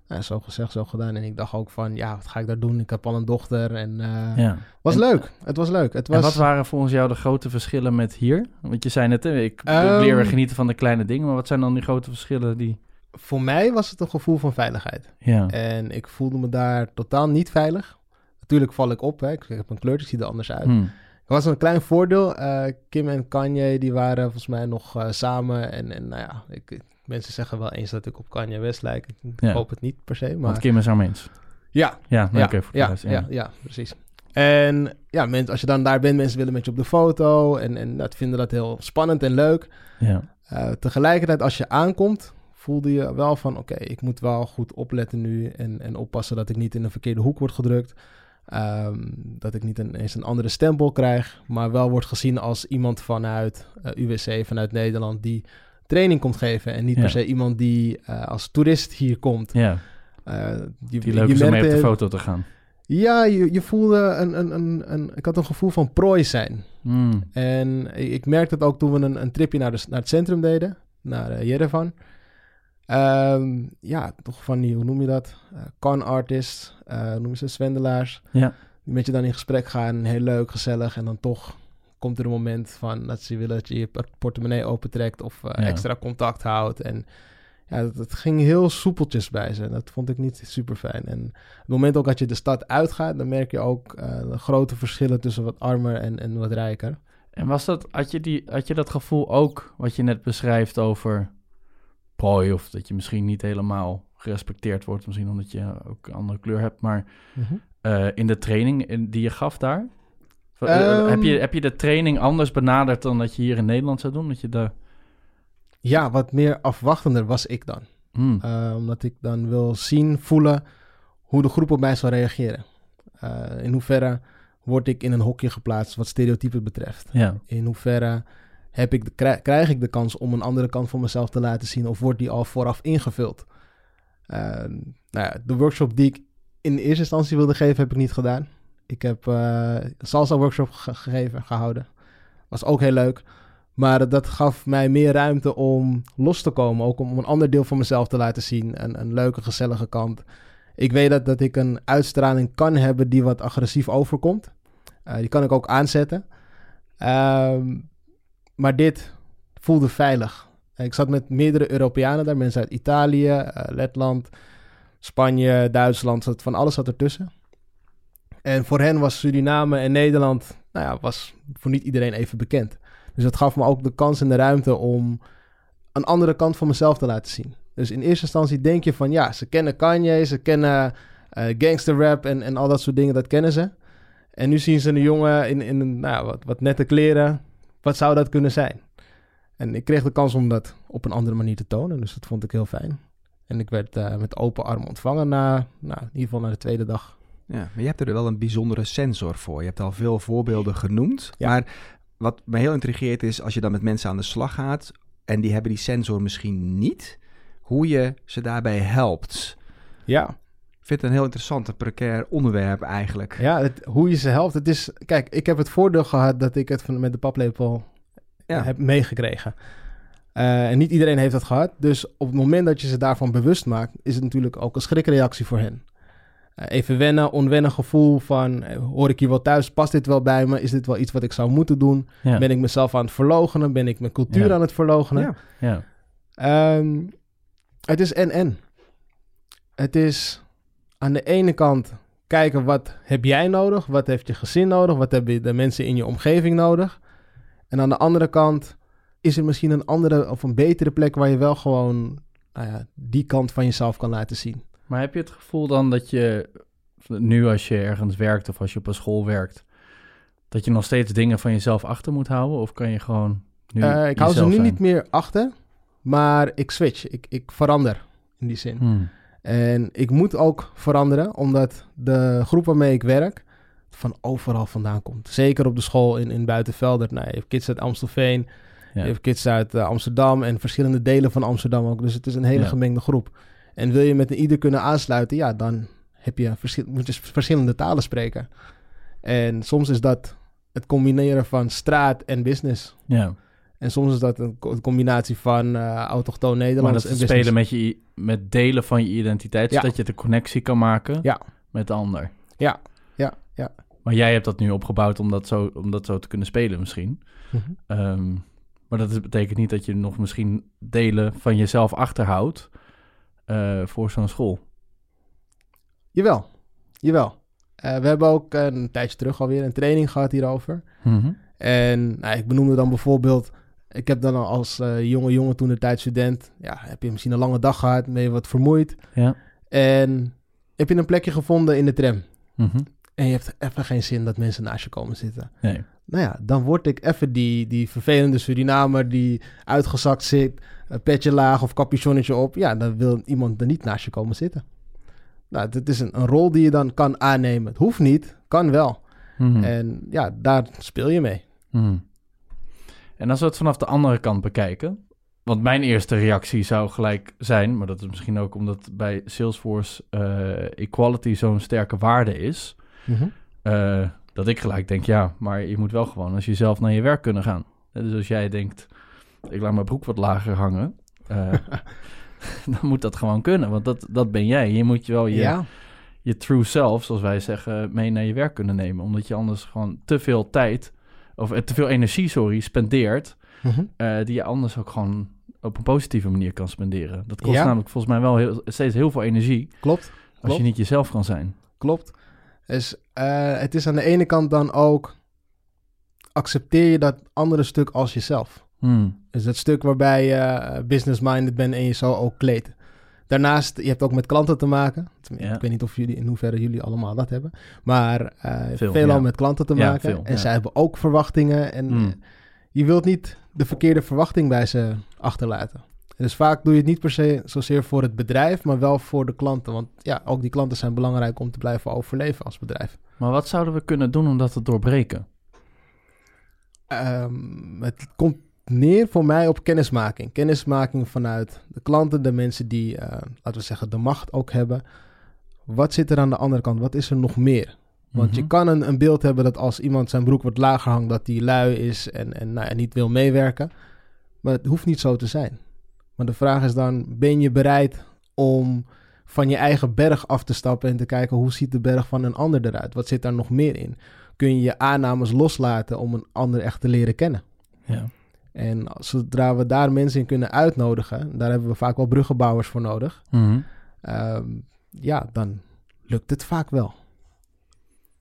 Nou, zo gezegd, zo gedaan. En ik dacht ook van, ja, wat ga ik daar doen? Ik heb al een dochter en eh Ja. was En- leuk. Het was leuk. Het was, En wat waren volgens jou de grote verschillen met hier? Want je zei net, hè, ik, Ehm, leer weer genieten van de kleine dingen. Maar wat zijn dan die grote verschillen die... Voor mij was het een gevoel van veiligheid. Ja, En ik voelde me daar totaal niet veilig. Natuurlijk val ik op, hè. ik heb een kleurtje, ik zie er anders uit. Hm. Er was een klein voordeel. eh, Kim en Kanye, die waren volgens mij nog eh, samen. En, en nou ja, ik- mensen zeggen wel eens dat ik op Kanye West lijk. Ik Ja. hoop het niet per se, maar... Want Kim is haar mens. Ja, Ja, ja, ja, ja, ja, precies. En ja, mensen, als je dan daar bent, mensen willen met je op de foto. En, en dat vinden dat heel spannend en leuk. Ja. Eh, tegelijkertijd, als je aankomt, voelde je wel van... oké, ik moet wel goed opletten nu... En, en oppassen dat ik niet in een verkeerde hoek word gedrukt. Ehm, dat ik niet een, eens een andere stempel krijg... maar wel wordt gezien als iemand vanuit eh, UWC, vanuit Nederland... die training komt geven... en niet Ja. per se iemand die eh, als toerist hier komt. ja, Eh, die leuk is om mee op de foto te gaan. Ja, je, je voelde een, een, een, een... Ik had een gevoel van prooi zijn. Hm. En ik, merkte het ook toen we een, een tripje naar, de, naar het centrum deden, naar eh, Yerevan. Ehm, ja, toch van die, hoe noem je dat? Eh, con artists, noem je ze, zwendelaars. Ja. Die met je dan in gesprek gaan, heel leuk, gezellig. En dan toch komt er een moment van dat ze willen dat je je port- portemonnee opentrekt of eh, Ja. extra contact houdt. En ja, het ging heel soepeltjes bij ze. Dat vond ik niet super fijn. En op het moment ook dat je de stad uitgaat, dan merk je ook eh, grote verschillen tussen wat armer en, en wat rijker. En was dat, had je, die, had je dat gevoel ook, wat je net beschrijft over prooi, of dat je misschien niet helemaal gerespecteerd wordt, misschien omdat je ook een andere kleur hebt, maar eh, in de training in, die je gaf daar? Eh, Ehm. heb, je, heb je de training anders benaderd dan dat je hier in Nederland zou doen? Dat je de... Ja, wat meer afwachtender was ik dan. Hmm. Uh, omdat ik dan wil zien, voelen hoe de groep op mij zal reageren. Uh, in hoeverre word ik in een hokje geplaatst wat stereotypen betreft. ja. In hoeverre heb ik de, krijg ik de kans om een andere kant van mezelf te laten zien of wordt die al vooraf ingevuld? Uh, nou ja, de workshop die ik in eerste instantie wilde geven, heb ik niet gedaan. Ik heb uh, salsa workshop ge gegeven, gehouden. Was ook heel leuk. Maar dat gaf mij meer ruimte om los te komen. Ook om een ander deel van mezelf te laten zien. Een, een leuke, gezellige kant. Ik weet dat, dat ik een uitstraling kan hebben die wat agressief overkomt. Uh, die kan ik ook aanzetten. Um, maar dit voelde veilig. Ik zat met meerdere Europeanen daar. Mensen uit Italië, uh, Letland, Spanje, Duitsland. Van alles zat ertussen. En voor hen was Suriname en Nederland... Nou ja, was voor niet iedereen even bekend. Dus dat gaf me ook de kans en de ruimte om een andere kant van mezelf te laten zien. Dus in eerste instantie denk je van ja, ze kennen Kanye, ze kennen uh, gangster rap en, en al dat soort dingen, dat kennen ze. En nu zien ze een jongen in, in nou, wat, wat nette kleren. Wat zou dat kunnen zijn? En ik kreeg de kans om dat op een andere manier te tonen, dus dat vond ik heel fijn. En ik werd uh, met open armen ontvangen na, nou, in ieder geval na de tweede dag. Ja, maar je hebt er wel een bijzondere sensor voor. Je hebt al veel voorbeelden genoemd, ja. maar wat me heel intrigeert is als je dan met mensen aan de slag gaat en die hebben die sensor misschien niet, hoe je ze daarbij helpt. Ja. Ik vind het een heel interessant, een precair onderwerp eigenlijk. Ja, het, hoe je ze helpt. Het is, kijk, ik heb het voordeel gehad dat ik het van, met de paplepel ja. heb meegekregen. Uh, en niet iedereen heeft dat gehad. Dus op het moment dat je ze daarvan bewust maakt, is het natuurlijk ook een schrikreactie voor hen. Uh, even wennen, onwennig gevoel van, uh, hoor ik hier wel thuis? Past dit wel bij me? Is dit wel iets wat ik zou moeten doen? Ja. Ben ik mezelf aan het verlogenen? Ben ik mijn cultuur ja. aan het verlogenen? Ja. ja. Um, het is en-en. Het is aan de ene kant kijken wat heb jij nodig? Wat heeft je gezin nodig? Wat hebben de mensen in je omgeving nodig? En aan de andere kant is er misschien een andere of een betere plek waar je wel gewoon nou ja, die kant van jezelf kan laten zien. Maar heb je het gevoel dan dat je nu als je ergens werkt of als je op een school werkt, dat je nog steeds dingen van jezelf achter moet houden? Of kan je gewoon nu uh, Ik hou ze nu zijn? niet meer achter, maar ik switch. Ik, ik verander in die zin. Hmm. En ik moet ook veranderen, omdat de groep waarmee ik werk van overal vandaan komt. Zeker op de school in, in Buitenvelder. Nou, je hebt kids uit Amstelveen, ja. je hebt kids uit uh, Amsterdam en verschillende delen van Amsterdam ook. Dus het is een hele ja. gemengde groep. En wil je met een ieder kunnen aansluiten, ja, dan heb je verschil, moet je verschillende talen spreken. En soms is dat het combineren van straat en business. Ja. En soms is dat een co- combinatie van eh autochtoon Maar Nederlands dat en is business. spelen met, je, met delen van je identiteit, Ja. zodat je de connectie kan maken Ja. met de ander. Ja, ja, ja. Maar jij hebt dat nu opgebouwd om dat zo, om dat zo te kunnen spelen misschien. Mhm. Ehm, maar dat betekent niet dat je nog misschien delen van jezelf achterhoudt eh, voor zo'n school. Jawel, jawel. Eh, we hebben ook een tijdje terug alweer een training gehad hierover. En nou, ik benoemde dan bijvoorbeeld... Ik heb dan al als eh, jonge jongen toen de tijd student... Ja, heb je misschien een lange dag gehad, ben je wat vermoeid. Ja. En heb je een plekje gevonden in de tram. Mhm. En je hebt even geen zin dat mensen naast je komen zitten. Nee. Nou ja, dan word ik even die, die vervelende Surinamer die uitgezakt zit, een petje laag of capuchonnetje op. Ja, dan wil iemand er niet naast je komen zitten. Nou, dit is een, een rol die je dan kan aannemen. Het hoeft niet, kan wel. Mhm. En ja, daar speel je mee. Mhm. En als we het vanaf de andere kant bekijken, want mijn eerste reactie zou gelijk zijn, maar dat is misschien ook omdat bij Salesforce eh, equality zo'n sterke waarde is, eh, dat ik gelijk denk, ja, maar je moet wel gewoon als jezelf naar je werk kunnen gaan. Dus als jij denkt, ik laat mijn broek wat lager hangen, eh, dan moet dat gewoon kunnen, want dat, dat ben jij. Je moet je wel je, Ja, je true self, zoals wij zeggen, mee naar je werk kunnen nemen. Omdat je anders gewoon te veel tijd, of eh, te veel energie, sorry, spendeert, Mhm. eh, die je anders ook gewoon op een positieve manier kan spenderen. Dat kost Ja. namelijk volgens mij wel heel, steeds heel veel energie klopt. als Klopt. je niet jezelf kan zijn. Klopt. Dus het is aan de ene kant dan ook... accepteer je dat andere stuk als jezelf. Hmm. Dus dat stuk waarbij je eh, business-minded bent en je zo ook kleedt. Daarnaast, je hebt ook met klanten te maken. Ja. Ik weet niet of jullie, in hoeverre jullie allemaal dat hebben. Maar eh Veel, veelal ja. met klanten te Ja, maken. veel, en zij hebben ook verwachtingen. En Hmm. je wilt niet de verkeerde verwachting bij ze achterlaten. Dus vaak doe je het niet per se zozeer voor het bedrijf, maar wel voor de klanten. Want ja, ook die klanten zijn belangrijk om te blijven overleven als bedrijf. Maar wat zouden we kunnen doen om dat te doorbreken? Ehm, het komt neer voor mij op kennismaking. Kennismaking vanuit de klanten, de mensen die, eh, laten we zeggen, de macht ook hebben. Wat zit er aan de andere kant? Wat is er nog meer? Want je Mhm. kan een, een beeld hebben dat als iemand zijn broek wat lager hangt, dat hij lui is en, en, nou, ja, niet wil meewerken. Maar het hoeft niet zo te zijn. Maar de vraag is dan, ben je bereid om van je eigen berg af te stappen en te kijken hoe ziet de berg van een ander eruit? Wat zit daar nog meer in? Kun je je aannames loslaten om een ander echt te leren kennen? Ja. En zodra we daar mensen in kunnen uitnodigen, daar hebben we vaak wel bruggenbouwers voor nodig. Mhm. Ehm, ja, dan lukt het vaak wel.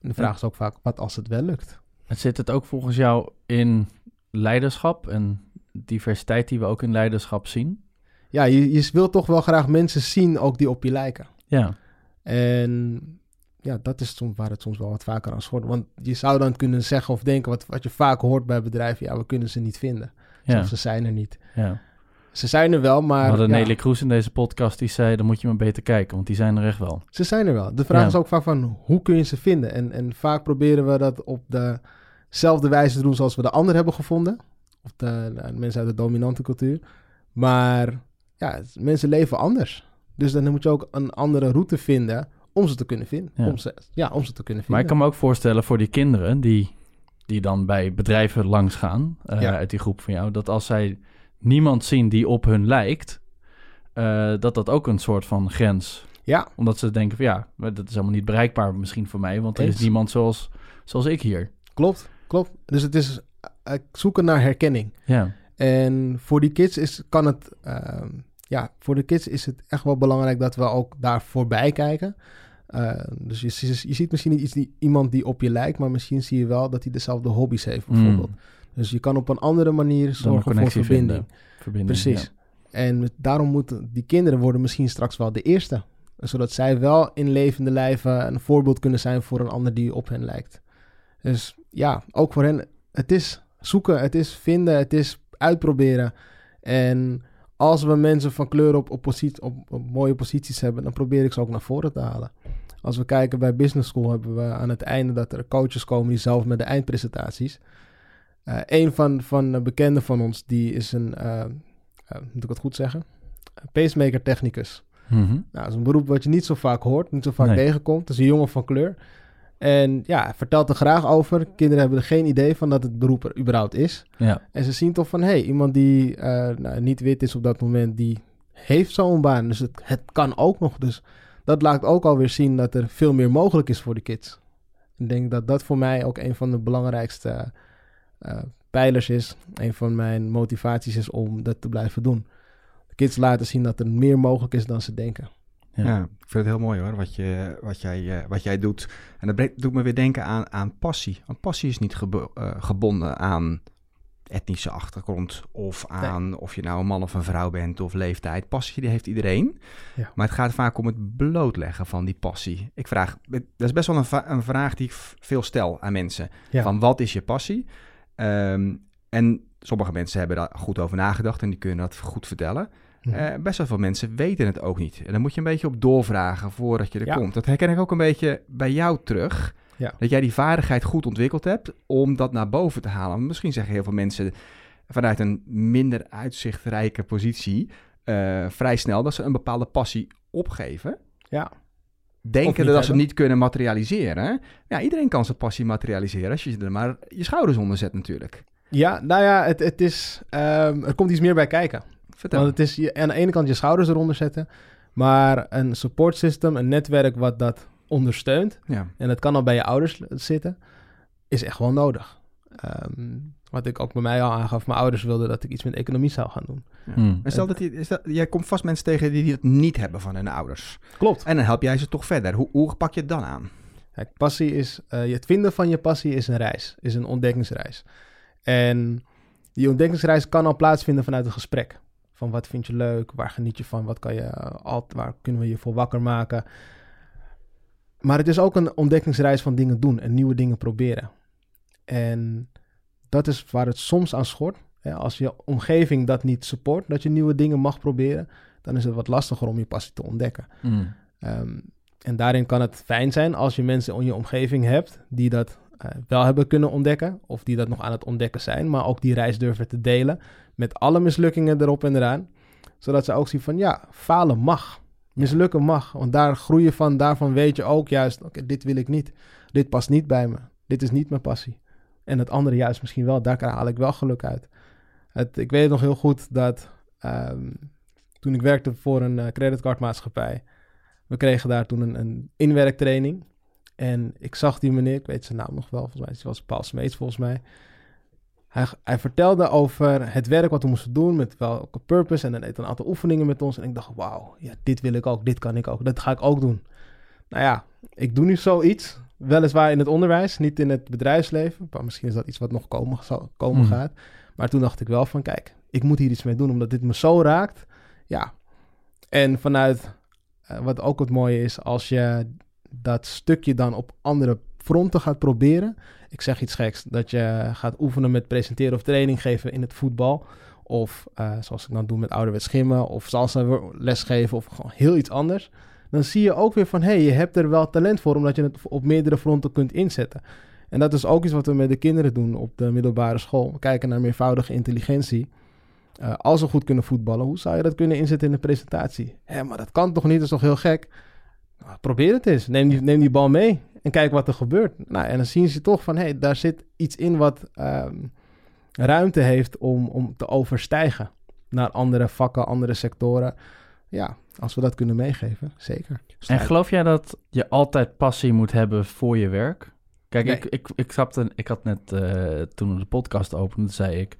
En de vraag Ja. is ook vaak, wat als het wel lukt? Het Zit het ook volgens jou in leiderschap en diversiteit die we ook in leiderschap zien? Ja, je, je wilt toch wel graag mensen zien ook die op je lijken. Ja. En ja, dat is soms waar het soms wel wat vaker aan schort. Want je zou dan kunnen zeggen of denken, wat, wat je vaak hoort bij bedrijven, ja, we kunnen ze niet vinden. ja. Of ze zijn er niet. ja. Ze zijn er wel, maar we hadden ja, Nelly Kroes in deze podcast die zei, dan moet je maar beter kijken, want die zijn er echt wel. ze zijn er wel. De vraag Ja. is ook vaak van, hoe kun je ze vinden? En, en vaak proberen we dat op dezelfde wijze te doen zoals we de ander hebben gevonden. Of de, de mensen uit de dominante cultuur. Maar ja, mensen leven anders. Dus dan moet je ook een andere route vinden om ze te kunnen vinden. Ja. Om ze, ja, om ze te kunnen Maar vinden. ik kan me ook voorstellen voor die kinderen die, die dan bij bedrijven langs gaan, eh, Ja. uit die groep van jou, dat als zij niemand zien die op hun lijkt, eh, dat dat ook een soort van grens. Ja, Omdat ze denken van ja, maar dat is helemaal niet bereikbaar misschien voor mij, want er Eens. is niemand zoals, zoals ik hier. klopt, klopt. Dus het is eh, zoeken naar herkenning. Ja, En voor die kids is, kan het, ehm, ja, voor de kids is het echt wel belangrijk dat we ook daar voorbij kijken. Eh, dus je, ziet misschien niet iets die, iemand die op je lijkt, maar misschien zie je wel dat hij dezelfde hobby's heeft, bijvoorbeeld. Mm. Dus je kan op een andere manier zorgen voor verbinding. Verbinding, Precies. ja. En daarom moeten die kinderen worden misschien straks wel de eerste. Zodat zij wel in levende lijven een voorbeeld kunnen zijn voor een ander die op hen lijkt. Dus ja, ook voor hen, het is zoeken, het is vinden, het is uitproberen. En als we mensen van kleur op, op, positie, op, op mooie posities hebben, dan probeer ik ze ook naar voren te halen. Als we kijken bij Business School, hebben we aan het einde dat er coaches komen die zelf met de eindpresentaties. Eh een van, van de bekenden van ons, die is een, eh, eh, moet ik het goed zeggen? Pacemaker technicus. Mhm. Nou, dat is een beroep wat je niet zo vaak hoort, niet zo vaak Nee. tegenkomt. Dat is een jongen van kleur. En ja, vertelt er graag over. Kinderen hebben er geen idee van dat het beroep er überhaupt is. Ja. En ze zien toch van, hé, hey, iemand die eh, nou, niet wit is op dat moment, die heeft zo'n baan. Dus het, het kan ook nog. Dus dat laat ook alweer zien dat er veel meer mogelijk is voor de kids. Ik denk dat dat voor mij ook een van de belangrijkste uh, pijlers is. Een van mijn motivaties is om dat te blijven doen. De kids laten zien dat er meer mogelijk is dan ze denken. Ja. ja. ik vind het heel mooi hoor, wat, je, wat, jij, wat jij doet. En dat doet me weer denken aan, aan passie. Want passie is niet gebo uh, gebonden aan etnische achtergrond of aan nee. of je nou een man of een vrouw bent of leeftijd. Passie die heeft iedereen. Ja. Maar het gaat vaak om het blootleggen van die passie. Ik vraag, dat is best wel een, een vraag die ik veel stel aan mensen. Ja. Van wat is je passie? Um, en sommige mensen hebben daar goed over nagedacht en die kunnen dat goed vertellen. Uh, best wel veel mensen weten het ook niet. En dan moet je een beetje op doorvragen voordat je er ja. komt. Dat herken ik ook een beetje bij jou terug. Ja. Dat jij die vaardigheid goed ontwikkeld hebt om dat naar boven te halen. Misschien zeggen heel veel mensen vanuit een minder uitzichtrijke positie uh, vrij snel dat ze een bepaalde passie opgeven. Ja. Denken dat ze hem niet kunnen materialiseren. Ja, iedereen kan zijn passie materialiseren als je er maar je schouders onder zet natuurlijk. Ja, nou ja, het, het is, um, er komt iets meer bij kijken. Vertel. Want het is je, aan de ene kant je schouders eronder zetten, maar een support system, een netwerk wat dat ondersteunt, ja. en dat kan al bij je ouders zitten, is echt wel nodig. Um, wat ik ook bij mij al aangaf, mijn ouders wilden dat ik iets met economie zou gaan doen. Ja. Hmm. En stel dat, je, stel, jij komt vast mensen tegen die het niet hebben van hun ouders. Klopt. En dan help jij ze toch verder. Hoe, hoe pak je het dan aan? Kijk, passie is, uh, het vinden van je passie is een reis, is een ontdekkingsreis. En die ontdekkingsreis kan al plaatsvinden vanuit een gesprek. Van wat vind je leuk, waar geniet je van, wat kan je, waar kunnen we je voor wakker maken. Maar het is ook een ontdekkingsreis van dingen doen en nieuwe dingen proberen. En dat is waar het soms aan schort. Als je omgeving dat niet support, dat je nieuwe dingen mag proberen, dan is het wat lastiger om je passie te ontdekken. Mm. Um, en daarin kan het fijn zijn als je mensen in je omgeving hebt die dat uh, wel hebben kunnen ontdekken, of die dat nog aan het ontdekken zijn, maar ook die reis durven te delen met alle mislukkingen erop en eraan, zodat ze ook zien van ja, falen mag, mislukken mag, want daar groei je van, daarvan weet je ook juist, oké, dit wil ik niet, dit past niet bij me, dit is niet mijn passie. En het andere juist misschien wel, daar haal ik wel geluk uit. Het, ik weet nog heel goed dat um, toen ik werkte voor een uh, creditcardmaatschappij, we kregen daar toen een, een, inwerktraining. En ik zag die meneer, ik weet zijn naam nog wel, volgens mij, het was Paul Smeets volgens mij. Hij, hij, vertelde over het werk wat we moesten doen, met welke purpose. En dan deed een aantal oefeningen met ons. En ik dacht, wauw, ja, dit wil ik ook, dit kan ik ook, dat ga ik ook doen. Nou ja, ik doe nu zoiets, weliswaar in het onderwijs, niet in het bedrijfsleven. Maar misschien is dat iets wat nog komen, zal, komen Hmm. gaat. Maar toen dacht ik wel van, kijk, ik moet hier iets mee doen, omdat dit me zo raakt. Ja, en vanuit, uh, wat ook het mooie is, als je dat stukje dan op andere fronten gaat proberen. Ik zeg iets geks, dat je gaat oefenen met presenteren of training geven in het voetbal. Of uh, zoals ik dan doe met ouderwets schimmen of salsa lesgeven of gewoon heel iets anders. Dan zie je ook weer van, hé, hey, je hebt er wel talent voor, omdat je het op meerdere fronten kunt inzetten. En dat is ook iets wat we met de kinderen doen op de middelbare school. We kijken naar meervoudige intelligentie. Uh, als ze goed kunnen voetballen, hoe zou je dat kunnen inzetten in de presentatie? Hé, maar dat kan toch niet, dat is toch heel gek? Probeer het eens. Neem die, neem die bal mee en kijk wat er gebeurt. Nou, en dan zien ze toch van, hé, hey, daar zit iets in wat um, ruimte heeft om, om te overstijgen naar andere vakken, andere sectoren. Ja, als we dat kunnen meegeven, zeker. En geloof jij dat je altijd passie moet hebben voor je werk? Kijk, nee. ik, ik, ik, ik had net, uh, toen we de podcast openden, zei ik...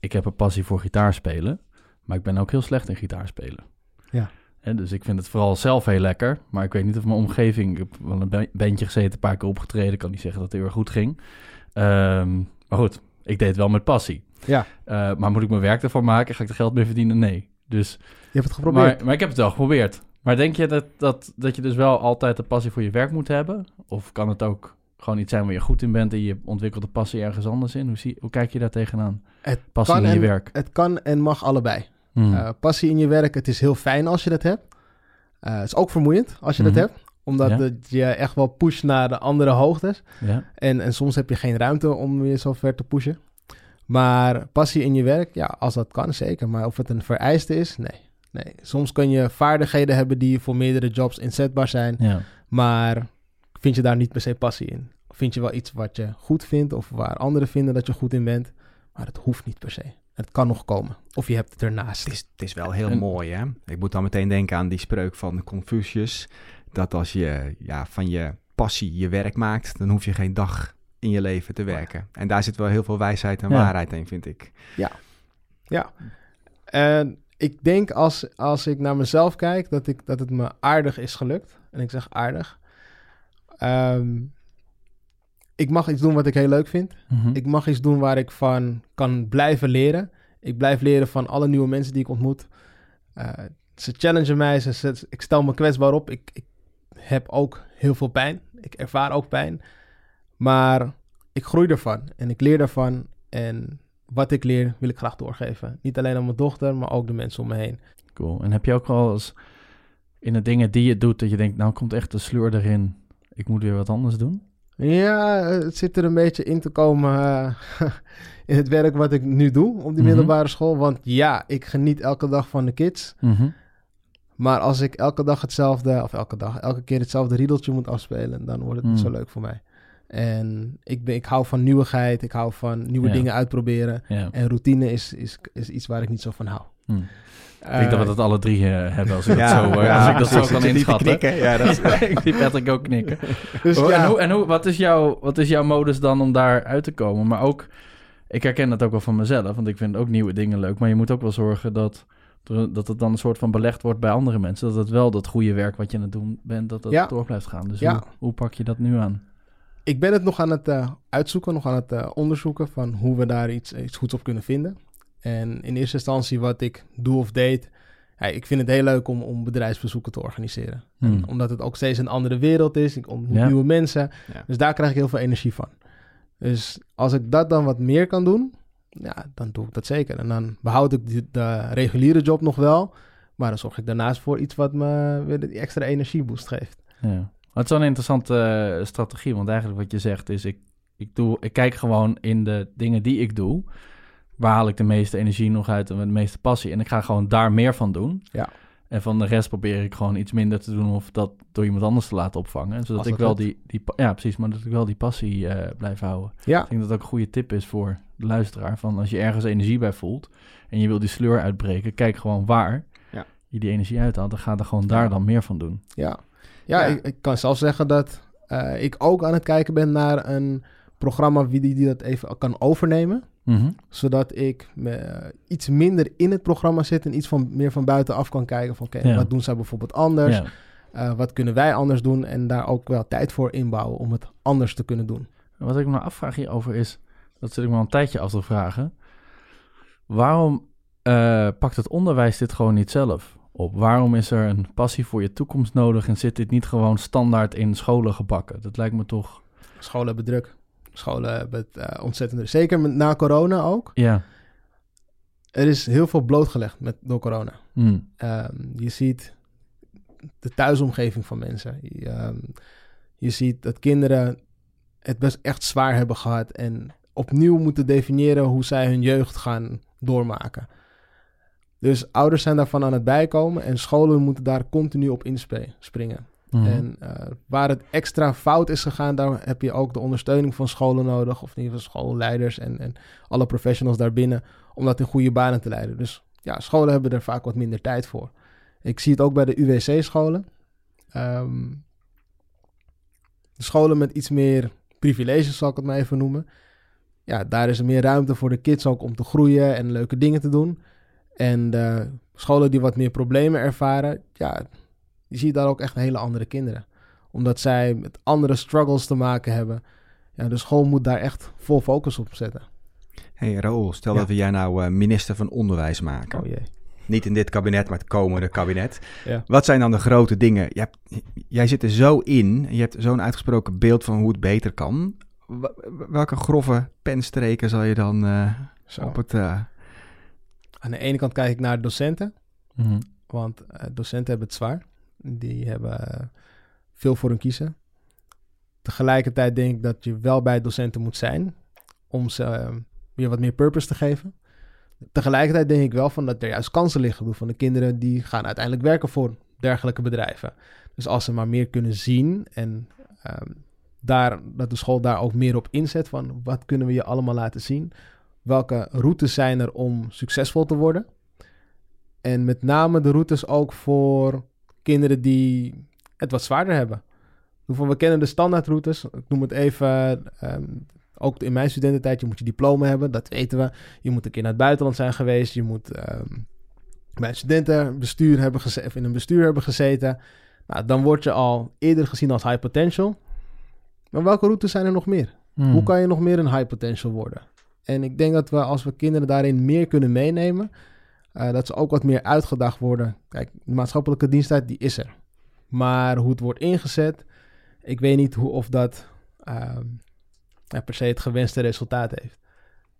ik heb een passie voor gitaarspelen, maar ik ben ook heel slecht in gitaarspelen. Ja. En dus ik vind het vooral zelf heel lekker, maar ik weet niet of mijn omgeving... Ik heb wel een bandje gezeten, een paar keer opgetreden, kan niet zeggen dat het heel erg goed ging. Um, maar goed, ik deed het wel met passie. Ja. Uh, maar moet ik mijn werk ervan maken? Ga ik er geld mee verdienen? Nee. Dus, je hebt het geprobeerd. Maar, maar ik heb het wel geprobeerd. Maar denk je dat, dat, dat je dus wel altijd de passie voor je werk moet hebben? Of kan het ook gewoon iets zijn waar je goed in bent en je ontwikkelt de passie ergens anders in? Hoe, zie, hoe kijk je daar tegenaan? Het passie in je en, werk. Het kan en mag allebei. Hmm. Uh, passie in je werk, het is heel fijn als je dat hebt. Uh, het is ook vermoeiend als je dat hebt. Omdat Ja. het je echt wel pusht naar de andere hoogtes. Ja. En, en soms heb je geen ruimte om je zo ver te pushen. Maar passie in je werk, ja, als dat kan, zeker. Maar of het een vereiste is, nee. nee. Soms kun je vaardigheden hebben die voor meerdere jobs inzetbaar zijn. ja. Maar vind je daar niet per se passie in. Of vind je wel iets wat je goed vindt of waar anderen vinden dat je goed in bent. Maar het hoeft niet per se. Het kan nog komen. Of je hebt het ernaast. Het is, het is wel heel En- mooi, hè? Ik moet dan meteen denken aan die spreuk van Confucius. Dat als je ja, van je passie je werk maakt, dan hoef je geen dag in je leven te werken. En daar zit wel heel veel wijsheid en Ja. waarheid in, vind ik. Ja. En ik denk als, als ik naar mezelf kijk, dat, ik, dat het me aardig is gelukt. En ik zeg aardig. Ehm, ik mag iets doen wat ik heel leuk vind. Mhm. Ik mag iets doen waar ik van kan blijven leren. Ik blijf leren van alle nieuwe mensen die ik ontmoet. Eh, ze challengen mij, ze, ze- ik stel me kwetsbaar op. Ik, ik heb ook heel veel pijn. Ik ervaar ook pijn. Maar ik groei ervan en ik leer ervan. En wat ik leer wil ik graag doorgeven. Niet alleen aan mijn dochter, maar ook de mensen om me heen. Cool. En heb je ook wel eens in de dingen die je doet, dat je denkt, nou komt echt de sleur erin. Ik moet weer wat anders doen? Ja, eh, het zit er een beetje in te komen eh, in het werk wat ik nu doe op die Mhm. middelbare school. Want ja, ik geniet elke dag van de kids. Mhm. Maar als ik elke dag hetzelfde, of elke dag, elke keer hetzelfde riedeltje moet afspelen, dan wordt het niet Mm. zo leuk voor mij. En ik, ben, ik hou van nieuwigheid, ik hou van nieuwe Ja. dingen uitproberen. Ja. En routine is, is, is iets waar ik niet zo van hou. Ik denk dat we dat alle drie eh, hebben als ik dat Ja, zo, eh, ja, als ik dat zo kan inschatten. knikken? Ja, dat ik zie Patrick ook knikken. Dus Oh, ja, En, hoe, en hoe, wat, is jouw, wat is jouw modus dan om daar uit te komen? Maar ook, ik herken dat ook wel van mezelf, want ik vind ook nieuwe dingen leuk. Maar je moet ook wel zorgen dat, dat het dan een soort van belegd wordt bij andere mensen. Dat het wel dat goede werk wat je aan het doen bent, dat dat Ja. door blijft gaan. Dus Ja. hoe, hoe pak je dat nu aan? ik ben het nog aan het eh, uitzoeken, nog aan het eh, onderzoeken van hoe we daar iets, iets goeds op kunnen vinden. En in eerste instantie wat ik doe of deed, ja, ik vind het heel leuk om, om bedrijfsbezoeken te organiseren. Hmm. En omdat het ook steeds een andere wereld is, ik ontmoet Ja. nieuwe mensen, Ja. dus daar krijg ik heel veel energie van. Dus als ik dat dan wat meer kan doen, ja, dan doe ik dat zeker. En dan behoud ik die, de reguliere job nog wel, maar dan zorg ik daarnaast voor iets wat me weer die extra energieboost geeft. Ja. Maar het is wel een interessante eh, strategie, want eigenlijk wat je zegt is, ik, ik, doe, ik kijk gewoon in de dingen die ik doe, waar haal ik de meeste energie nog uit en de meeste passie. En ik ga gewoon daar meer van doen. Ja. En van de rest probeer ik gewoon iets minder te doen of dat door iemand anders te laten opvangen. Zodat ik wel die, die, ja precies, maar dat ik wel die passie eh, blijf houden. Ja, Ik denk dat dat ook een goede tip is voor de luisteraar. Van als je ergens energie bij voelt en je wil die sleur uitbreken, kijk gewoon waar Ja. je die energie uithaalt. Dan ga er gewoon daar dan meer van doen. Ja, ja, Ja. Ik, ik kan zelf zeggen dat eh, ik ook aan het kijken ben naar een programma wie die, die dat even kan overnemen. Mhm. Zodat ik me, iets minder in het programma zit en iets van, meer van buitenaf kan kijken van oké, Ja. wat doen zij bijvoorbeeld anders? Ja. Eh, wat kunnen wij anders doen? En daar ook wel tijd voor inbouwen om het anders te kunnen doen. Wat ik me nou afvraag hierover is, dat zit ik me al een tijdje af te vragen. Waarom eh, pakt het onderwijs dit gewoon niet zelf op? Waarom is er een passie voor je toekomst nodig en zit dit niet gewoon standaard in scholen gebakken? Dat lijkt me toch... Scholen hebben druk. Scholen hebben het eh, ontzettend. Zeker met, na corona ook. Ja. Er is heel veel blootgelegd met, door corona. Hm. Ehm, je ziet de thuisomgeving van mensen. Je, ehm, je ziet dat kinderen het best echt zwaar hebben gehad en opnieuw moeten definiëren hoe zij hun jeugd gaan doormaken. Dus ouders zijn daarvan aan het bijkomen en scholen moeten daar continu op inspringen. Mhm. En eh, waar het extra fout is gegaan, daar heb je ook de ondersteuning van scholen nodig, of in ieder geval schoolleiders en, en alle professionals daarbinnen, om dat in goede banen te leiden. Dus ja, scholen hebben er vaak wat minder tijd voor. Ik zie het ook bij de UWC-scholen. Ehm, de scholen met iets meer privileges, zal ik het maar even noemen. Ja, daar is er meer ruimte voor de kids ook om te groeien en leuke dingen te doen. En scholen die wat meer problemen ervaren, ja, je ziet daar ook echt hele andere kinderen. Omdat zij met andere struggles te maken hebben. Ja, de school moet daar echt vol focus op zetten. hey, Raoul, stel Ja. dat we jij nou eh, minister van Onderwijs maken. Oh jee. Niet in dit kabinet, maar het komende kabinet. Ja. Wat zijn dan de grote dingen? Jij, hebt- jij zit er zo in. Je hebt zo'n uitgesproken beeld van hoe het beter kan. Welke grove penstreken zal je dan eh, Zo. op het... eh, Aan de ene kant kijk ik naar docenten. Mhm. Want docenten hebben het zwaar. Die hebben eh, veel voor hun kiezen. Tegelijkertijd denk ik dat je wel bij docenten moet zijn. Om ze eh, weer wat meer purpose te geven. Tegelijkertijd denk ik wel van dat er juist kansen liggen. Van de kinderen die gaan uiteindelijk werken voor dergelijke bedrijven. Dus als ze maar meer kunnen zien en ehm, daar, dat de school daar ook meer op inzet van wat kunnen we je allemaal laten zien. Welke routes zijn er om succesvol te worden. En met name de routes ook voor kinderen die het wat zwaarder hebben. We kennen de standaardroutes. Ik noem het even. ehm, ook in mijn studententijd, je moet je diploma hebben, dat weten we. Je moet een keer naar het buitenland zijn geweest. Je moet ehm, bij een studentenbestuur hebben gezeten, of in een bestuur hebben gezeten. Nou, dan word je al eerder gezien als high potential. Maar welke routes zijn er nog meer? Hmm. Hoe kan je nog meer een high potential worden? En ik denk dat we als we kinderen daarin meer kunnen meenemen, eh, dat ze ook wat meer uitgedacht worden. Kijk, de maatschappelijke diensttijd die is er. Maar hoe het wordt ingezet, ik weet niet hoe of dat ehm, per se het gewenste resultaat heeft.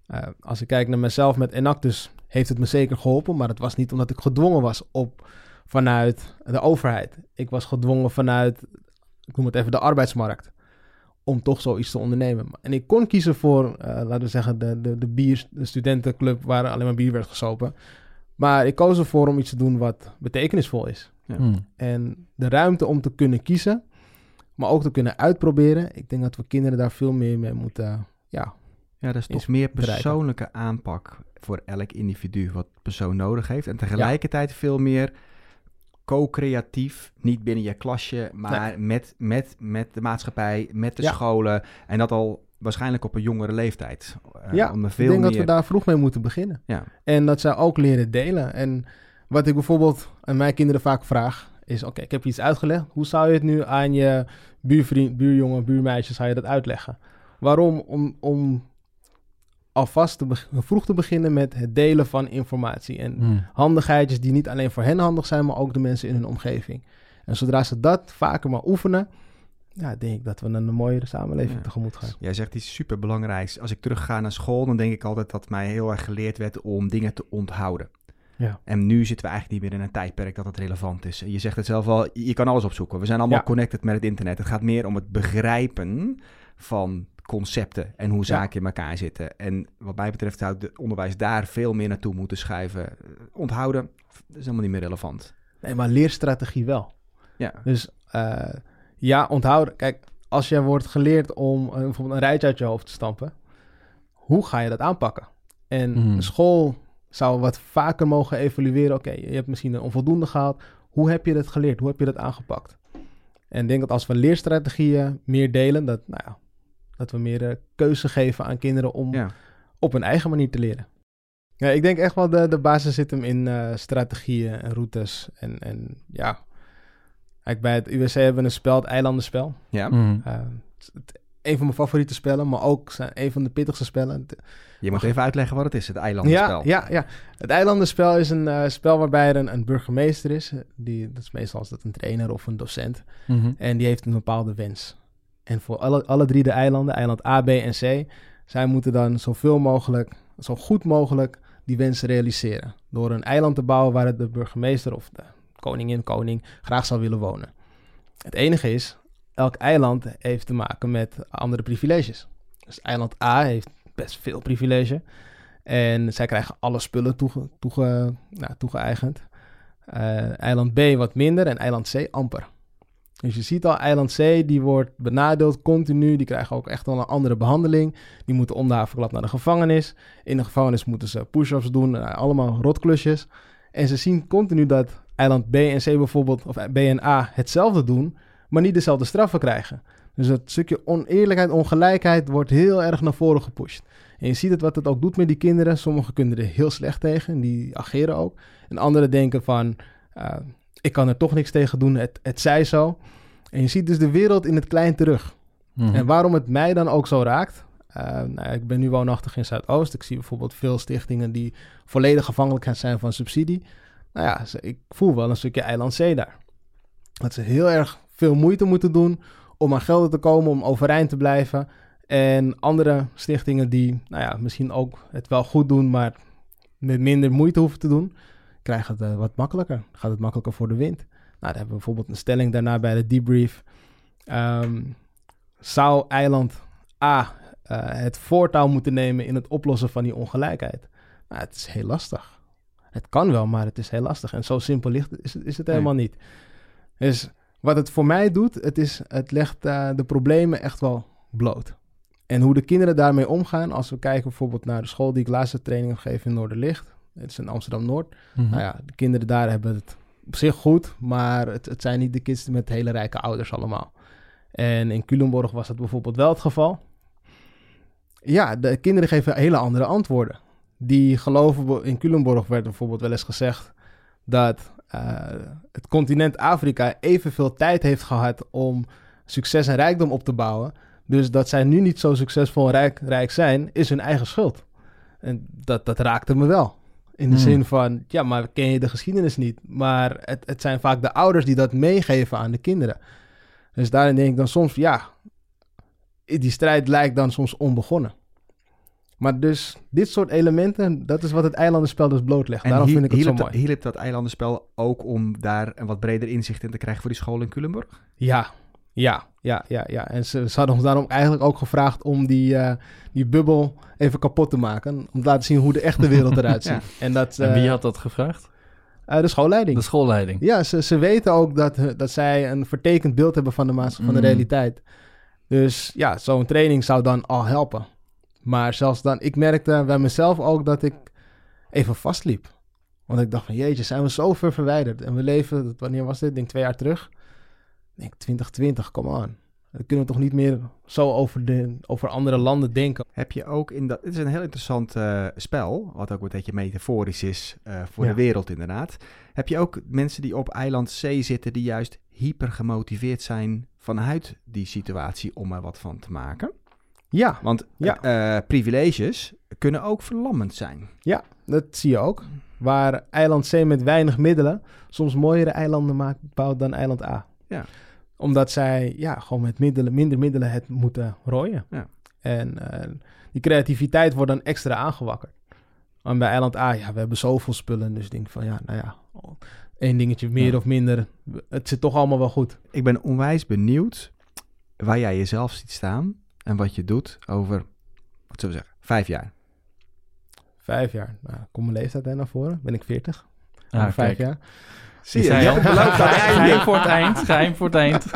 Eh, als ik kijk naar mezelf met Enactus, heeft het me zeker geholpen, maar het was niet omdat ik gedwongen was op vanuit de overheid. Ik was gedwongen vanuit, ik noem het even de arbeidsmarkt, om toch zoiets te ondernemen. En ik kon kiezen voor, eh, laten we zeggen, de, de, de bier, de studentenclub waar alleen maar bier werd gesopen. Maar ik koos ervoor om iets te doen wat betekenisvol is. Hmm. En de ruimte om te kunnen kiezen, maar ook te kunnen uitproberen. Ik denk dat we kinderen daar veel meer mee moeten. Ja, Ja, dat is toch is meer bereiken. persoonlijke aanpak voor elk individu wat persoon nodig heeft. En tegelijkertijd veel meer co-creatief, niet binnen je klasje, maar met, met, met de maatschappij, met de Ja. scholen. En dat al waarschijnlijk op een jongere leeftijd. Eh, ja om er ik veel denk meer... dat we daar vroeg mee moeten beginnen. Ja. En dat zij ook leren delen. En wat ik bijvoorbeeld aan mijn kinderen vaak vraag, is: Oké, ik heb je iets uitgelegd. Hoe zou je het nu aan je buurvriend, buurjongen, buurmeisjes, zou je dat uitleggen? Waarom? Om, om alvast te vroeg te beginnen met het delen van informatie. En Hmm. handigheidjes die niet alleen voor hen handig zijn, maar ook de mensen in hun omgeving. En zodra ze dat vaker maar oefenen, ja, denk ik dat we naar een mooiere samenleving Ja. tegemoet gaan. Jij zegt iets superbelangrijks. Als ik terugga naar school, dan denk ik altijd dat mij heel erg geleerd werd om dingen te onthouden. Ja. En nu zitten we eigenlijk niet meer in een tijdperk dat het relevant is. Je zegt het zelf al, je kan alles opzoeken. We zijn allemaal Ja. connected met het internet. Het gaat meer om het begrijpen van concepten en hoe zaken in elkaar zitten. En wat mij betreft zou het onderwijs daar veel meer naartoe moeten schuiven. Eh, Onthouden, dat is helemaal niet meer relevant. Nee, maar leerstrategie wel. Ja, Dus eh, ja, onthouden. Kijk, als je wordt geleerd om eh, bijvoorbeeld een rijtje uit je hoofd te stampen, hoe ga je dat aanpakken? En de school zou wat vaker mogen evalueren. Oké, je hebt misschien een onvoldoende gehaald. Hoe heb je dat geleerd? Hoe heb je dat aangepakt? En ik denk dat als we leerstrategieën meer delen, dat, nou ja, dat we meer eh, keuze geven aan kinderen om ja. op hun eigen manier te leren. Ja, ik denk echt wel de, de basis zit hem in eh, strategieën en routes. En, en ja, Kijk, bij het UWC hebben we een spel, het eilandenspel. ja. Eh, het het- een van mijn favoriete spellen, maar ook zijn een van de pittigste spellen. Het- Je moet even uitleggen wat het is, het eilandenspel. Ja, ja, ja. Het eilandenspel is een eh, spel waarbij er een, een burgemeester is. Die, dat is meestal is dat een trainer of een docent. Mhm. En die heeft een bepaalde wens. En voor alle, alle drie de eilanden, eiland A, B en C, zij moeten dan zoveel mogelijk, zo goed mogelijk die wensen realiseren. Door een eiland te bouwen waar de burgemeester of de koningin, koning graag zou willen wonen. Het enige is, elk eiland heeft te maken met andere privileges. Dus eiland A heeft best veel privilege. En zij krijgen alle spullen toege, toege, nou, toegeëigend. Eh, eiland B wat minder en eiland C amper. Dus je ziet al, eiland C die wordt benadeeld continu. Die krijgen ook echt wel een andere behandeling. Die moeten om de havenklap naar de gevangenis. In de gevangenis moeten ze push-ups doen. nou, allemaal rotklusjes. En ze zien continu dat eiland B en C bijvoorbeeld, of B en A, hetzelfde doen, maar niet dezelfde straffen krijgen. Dus dat stukje oneerlijkheid, ongelijkheid wordt heel erg naar voren gepusht. En je ziet het wat het ook doet met die kinderen. Sommigen kunnen er heel slecht tegen en die ageren ook. En anderen denken van, eh, ik kan er toch niks tegen doen, het, het zij zo. En je ziet dus de wereld in het klein terug. Mhm. En waarom het mij dan ook zo raakt. eh, nou, ik ben nu woonachtig in Zuidoost. Ik zie bijvoorbeeld veel stichtingen die volledig afhankelijk zijn van subsidie. Nou ja, ik voel wel een stukje eiland zee daar. Dat ze heel erg veel moeite moeten doen om aan gelden te komen, om overeind te blijven. En andere stichtingen die, nou ja, misschien ook het wel goed doen, maar met minder moeite hoeven te doen, krijgen het eh, wat makkelijker. Gaat het makkelijker voor de wind. Nou, daar hebben we bijvoorbeeld een stelling daarna bij de debrief. Ehm, zou eiland A eh, het voortouw moeten nemen in het oplossen van die ongelijkheid? Nou, het is heel lastig. Het kan wel, maar het is heel lastig. En zo simpel ligt, is, het- is het helemaal niet. Dus wat het voor mij doet, het, is, het legt eh, de problemen echt wel bloot. En hoe de kinderen daarmee omgaan, als we kijken bijvoorbeeld naar de school die ik laatste training gegeven in Noorderlicht. Het is in Amsterdam-Noord. Mhm. Nou ja, de kinderen daar hebben het op zich goed, maar het, het zijn niet de kids met hele rijke ouders allemaal. En in Culemborg was dat bijvoorbeeld wel het geval. Ja, de kinderen geven hele andere antwoorden. Die geloven, in Culemborg werd bijvoorbeeld wel eens gezegd dat eh, het continent Afrika evenveel tijd heeft gehad om succes en rijkdom op te bouwen. Dus dat zij nu niet zo succesvol en rijk, rijk zijn, is hun eigen schuld. En dat, dat raakte me wel. In de Hmm. zin van, ja, maar ken je de geschiedenis niet? Maar het, het zijn vaak de ouders die dat meegeven aan de kinderen. Dus daarin denk ik dan soms, ja, die strijd lijkt dan soms onbegonnen. Maar dus dit soort elementen, dat is wat het eilandenspel dus blootlegt. En Daarom hier, vind ik het zo mooi. dat, hielp dat eilandenspel ook om daar een wat breder inzicht in te krijgen voor die school in Culemborg? Ja, ja, ja, ja, ja. En ze, ze hadden ons daarom eigenlijk ook gevraagd om die, eh, die bubbel even kapot te maken. Om te laten zien hoe de echte wereld eruit ziet. Ja. En dat En wie eh, had dat gevraagd? eh, de schoolleiding. De schoolleiding. Ja, ze, ze weten ook dat, dat zij een vertekend beeld hebben van de, maats- van de Mm. realiteit. Dus ja, zo'n training zou dan al helpen. Maar zelfs dan, ik merkte bij mezelf ook dat ik even vastliep. Want ik dacht van, jeetje, zijn we zo ver verwijderd. En we leven, wanneer was dit? Ik denk twee jaar terug. Ik denk 2020, come on. Dan kunnen we toch niet meer zo over, de, over andere landen denken. Heb je ook in dat... Het is een heel interessant eh, spel, wat ook een beetje metaforisch is eh, voor Ja. de wereld inderdaad. Heb je ook mensen die op eiland C zitten die juist hyper gemotiveerd zijn vanuit die situatie om er wat van te maken? Ja, Want Ja. eh, privileges kunnen ook verlammend zijn. dat zie je ook. Waar eiland C met weinig middelen soms mooiere eilanden maakt, bouwt dan eiland A. Ja. Omdat zij ja, gewoon met middelen, minder middelen het moeten rooien. Ja. En eh, die creativiteit wordt dan extra aangewakkerd. En bij eiland A, ja, we hebben zoveel spullen. Dus ik denk van, ja, nou ja, één dingetje meer Ja. of minder. Het zit toch allemaal wel goed. Ik ben onwijs benieuwd waar jij jezelf ziet staan en wat je doet over, wat zullen we zeggen, vijf jaar. Vijf jaar. Nou, kom mijn leeftijd hè, naar voren. Ben ik 40. Ah, Over vijf kijk. jaar. Zie je, je Geheim voor het eind. Geheim voor het eind.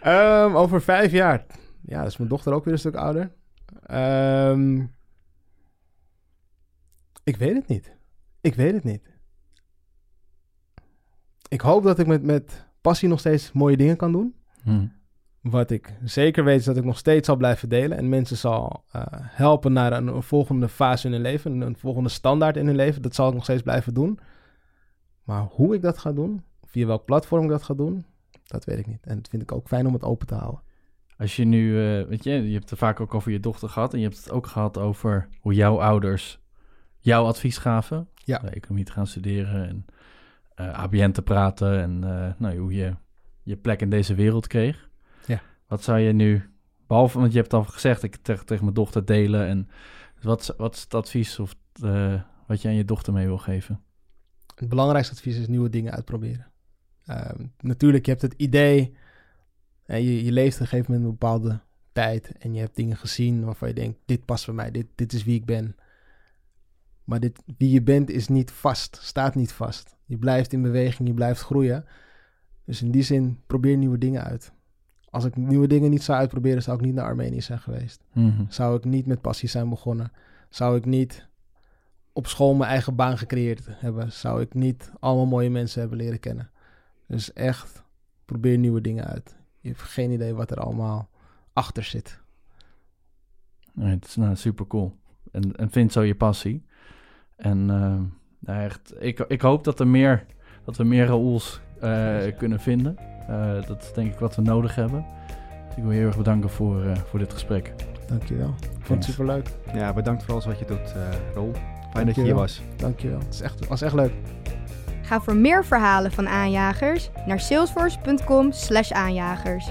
Ehm, over vijf jaar. Ja, dat is mijn dochter ook weer een stuk ouder. Ehm, ik weet het niet. Ik weet het niet. Ik hoop dat ik met, met passie nog steeds mooie dingen kan doen. Hm. Wat ik zeker weet is dat ik nog steeds zal blijven delen. En mensen zal eh, helpen naar een, een volgende fase in hun leven. Een, een volgende standaard in hun leven. Dat zal ik nog steeds blijven doen. Maar hoe ik dat ga doen, via welk platform ik dat ga doen, dat weet ik niet. En dat vind ik ook fijn om het open te houden. Als je nu, eh, weet je, je hebt het vaak ook over je dochter gehad. En je hebt het ook gehad over hoe jouw ouders jouw advies gaven. Ja. Om economie te gaan studeren en eh ABN te praten. En nou, hoe je je plek in deze wereld kreeg. Wat zou je nu, behalve, want je hebt al gezegd, ik tegen, tegen mijn dochter delen. En wat, wat is het advies of eh, wat je aan je dochter mee wil geven? Het belangrijkste advies is nieuwe dingen uitproberen. Ehm, natuurlijk, je hebt het idee, je leeft op een gegeven moment een bepaalde tijd en je hebt dingen gezien waarvan je denkt, dit past bij mij, dit, dit is wie ik ben. Maar dit, wie je bent is niet vast, staat niet vast. Je blijft in beweging, je blijft groeien. Dus in die zin, probeer nieuwe dingen uit. Als ik nieuwe dingen niet zou uitproberen, zou ik niet naar Armenië zijn geweest. Mhm. Zou ik niet met passie zijn begonnen? Zou ik niet op school mijn eigen baan gecreëerd hebben? Zou ik niet allemaal mooie mensen hebben leren kennen? Dus echt, probeer nieuwe dingen uit. Je hebt geen idee wat er allemaal achter zit. Nee, het is nou, super cool. En, en vind zo je passie. En eh, nou echt, ik, ik hoop dat, er meer, dat we meer Raoul's kunnen vinden. Eh, dat is denk ik wat we nodig hebben. Dus ik wil je heel erg bedanken voor, eh, voor dit gesprek. Dankjewel. Ik vond het superleuk. Ja, bedankt voor alles wat je doet, eh Rol. Fijn dat je hier was. Dankjewel. Het is echt, was echt leuk. Ga voor meer verhalen van aanjagers naar salesforce.com/aanjagers.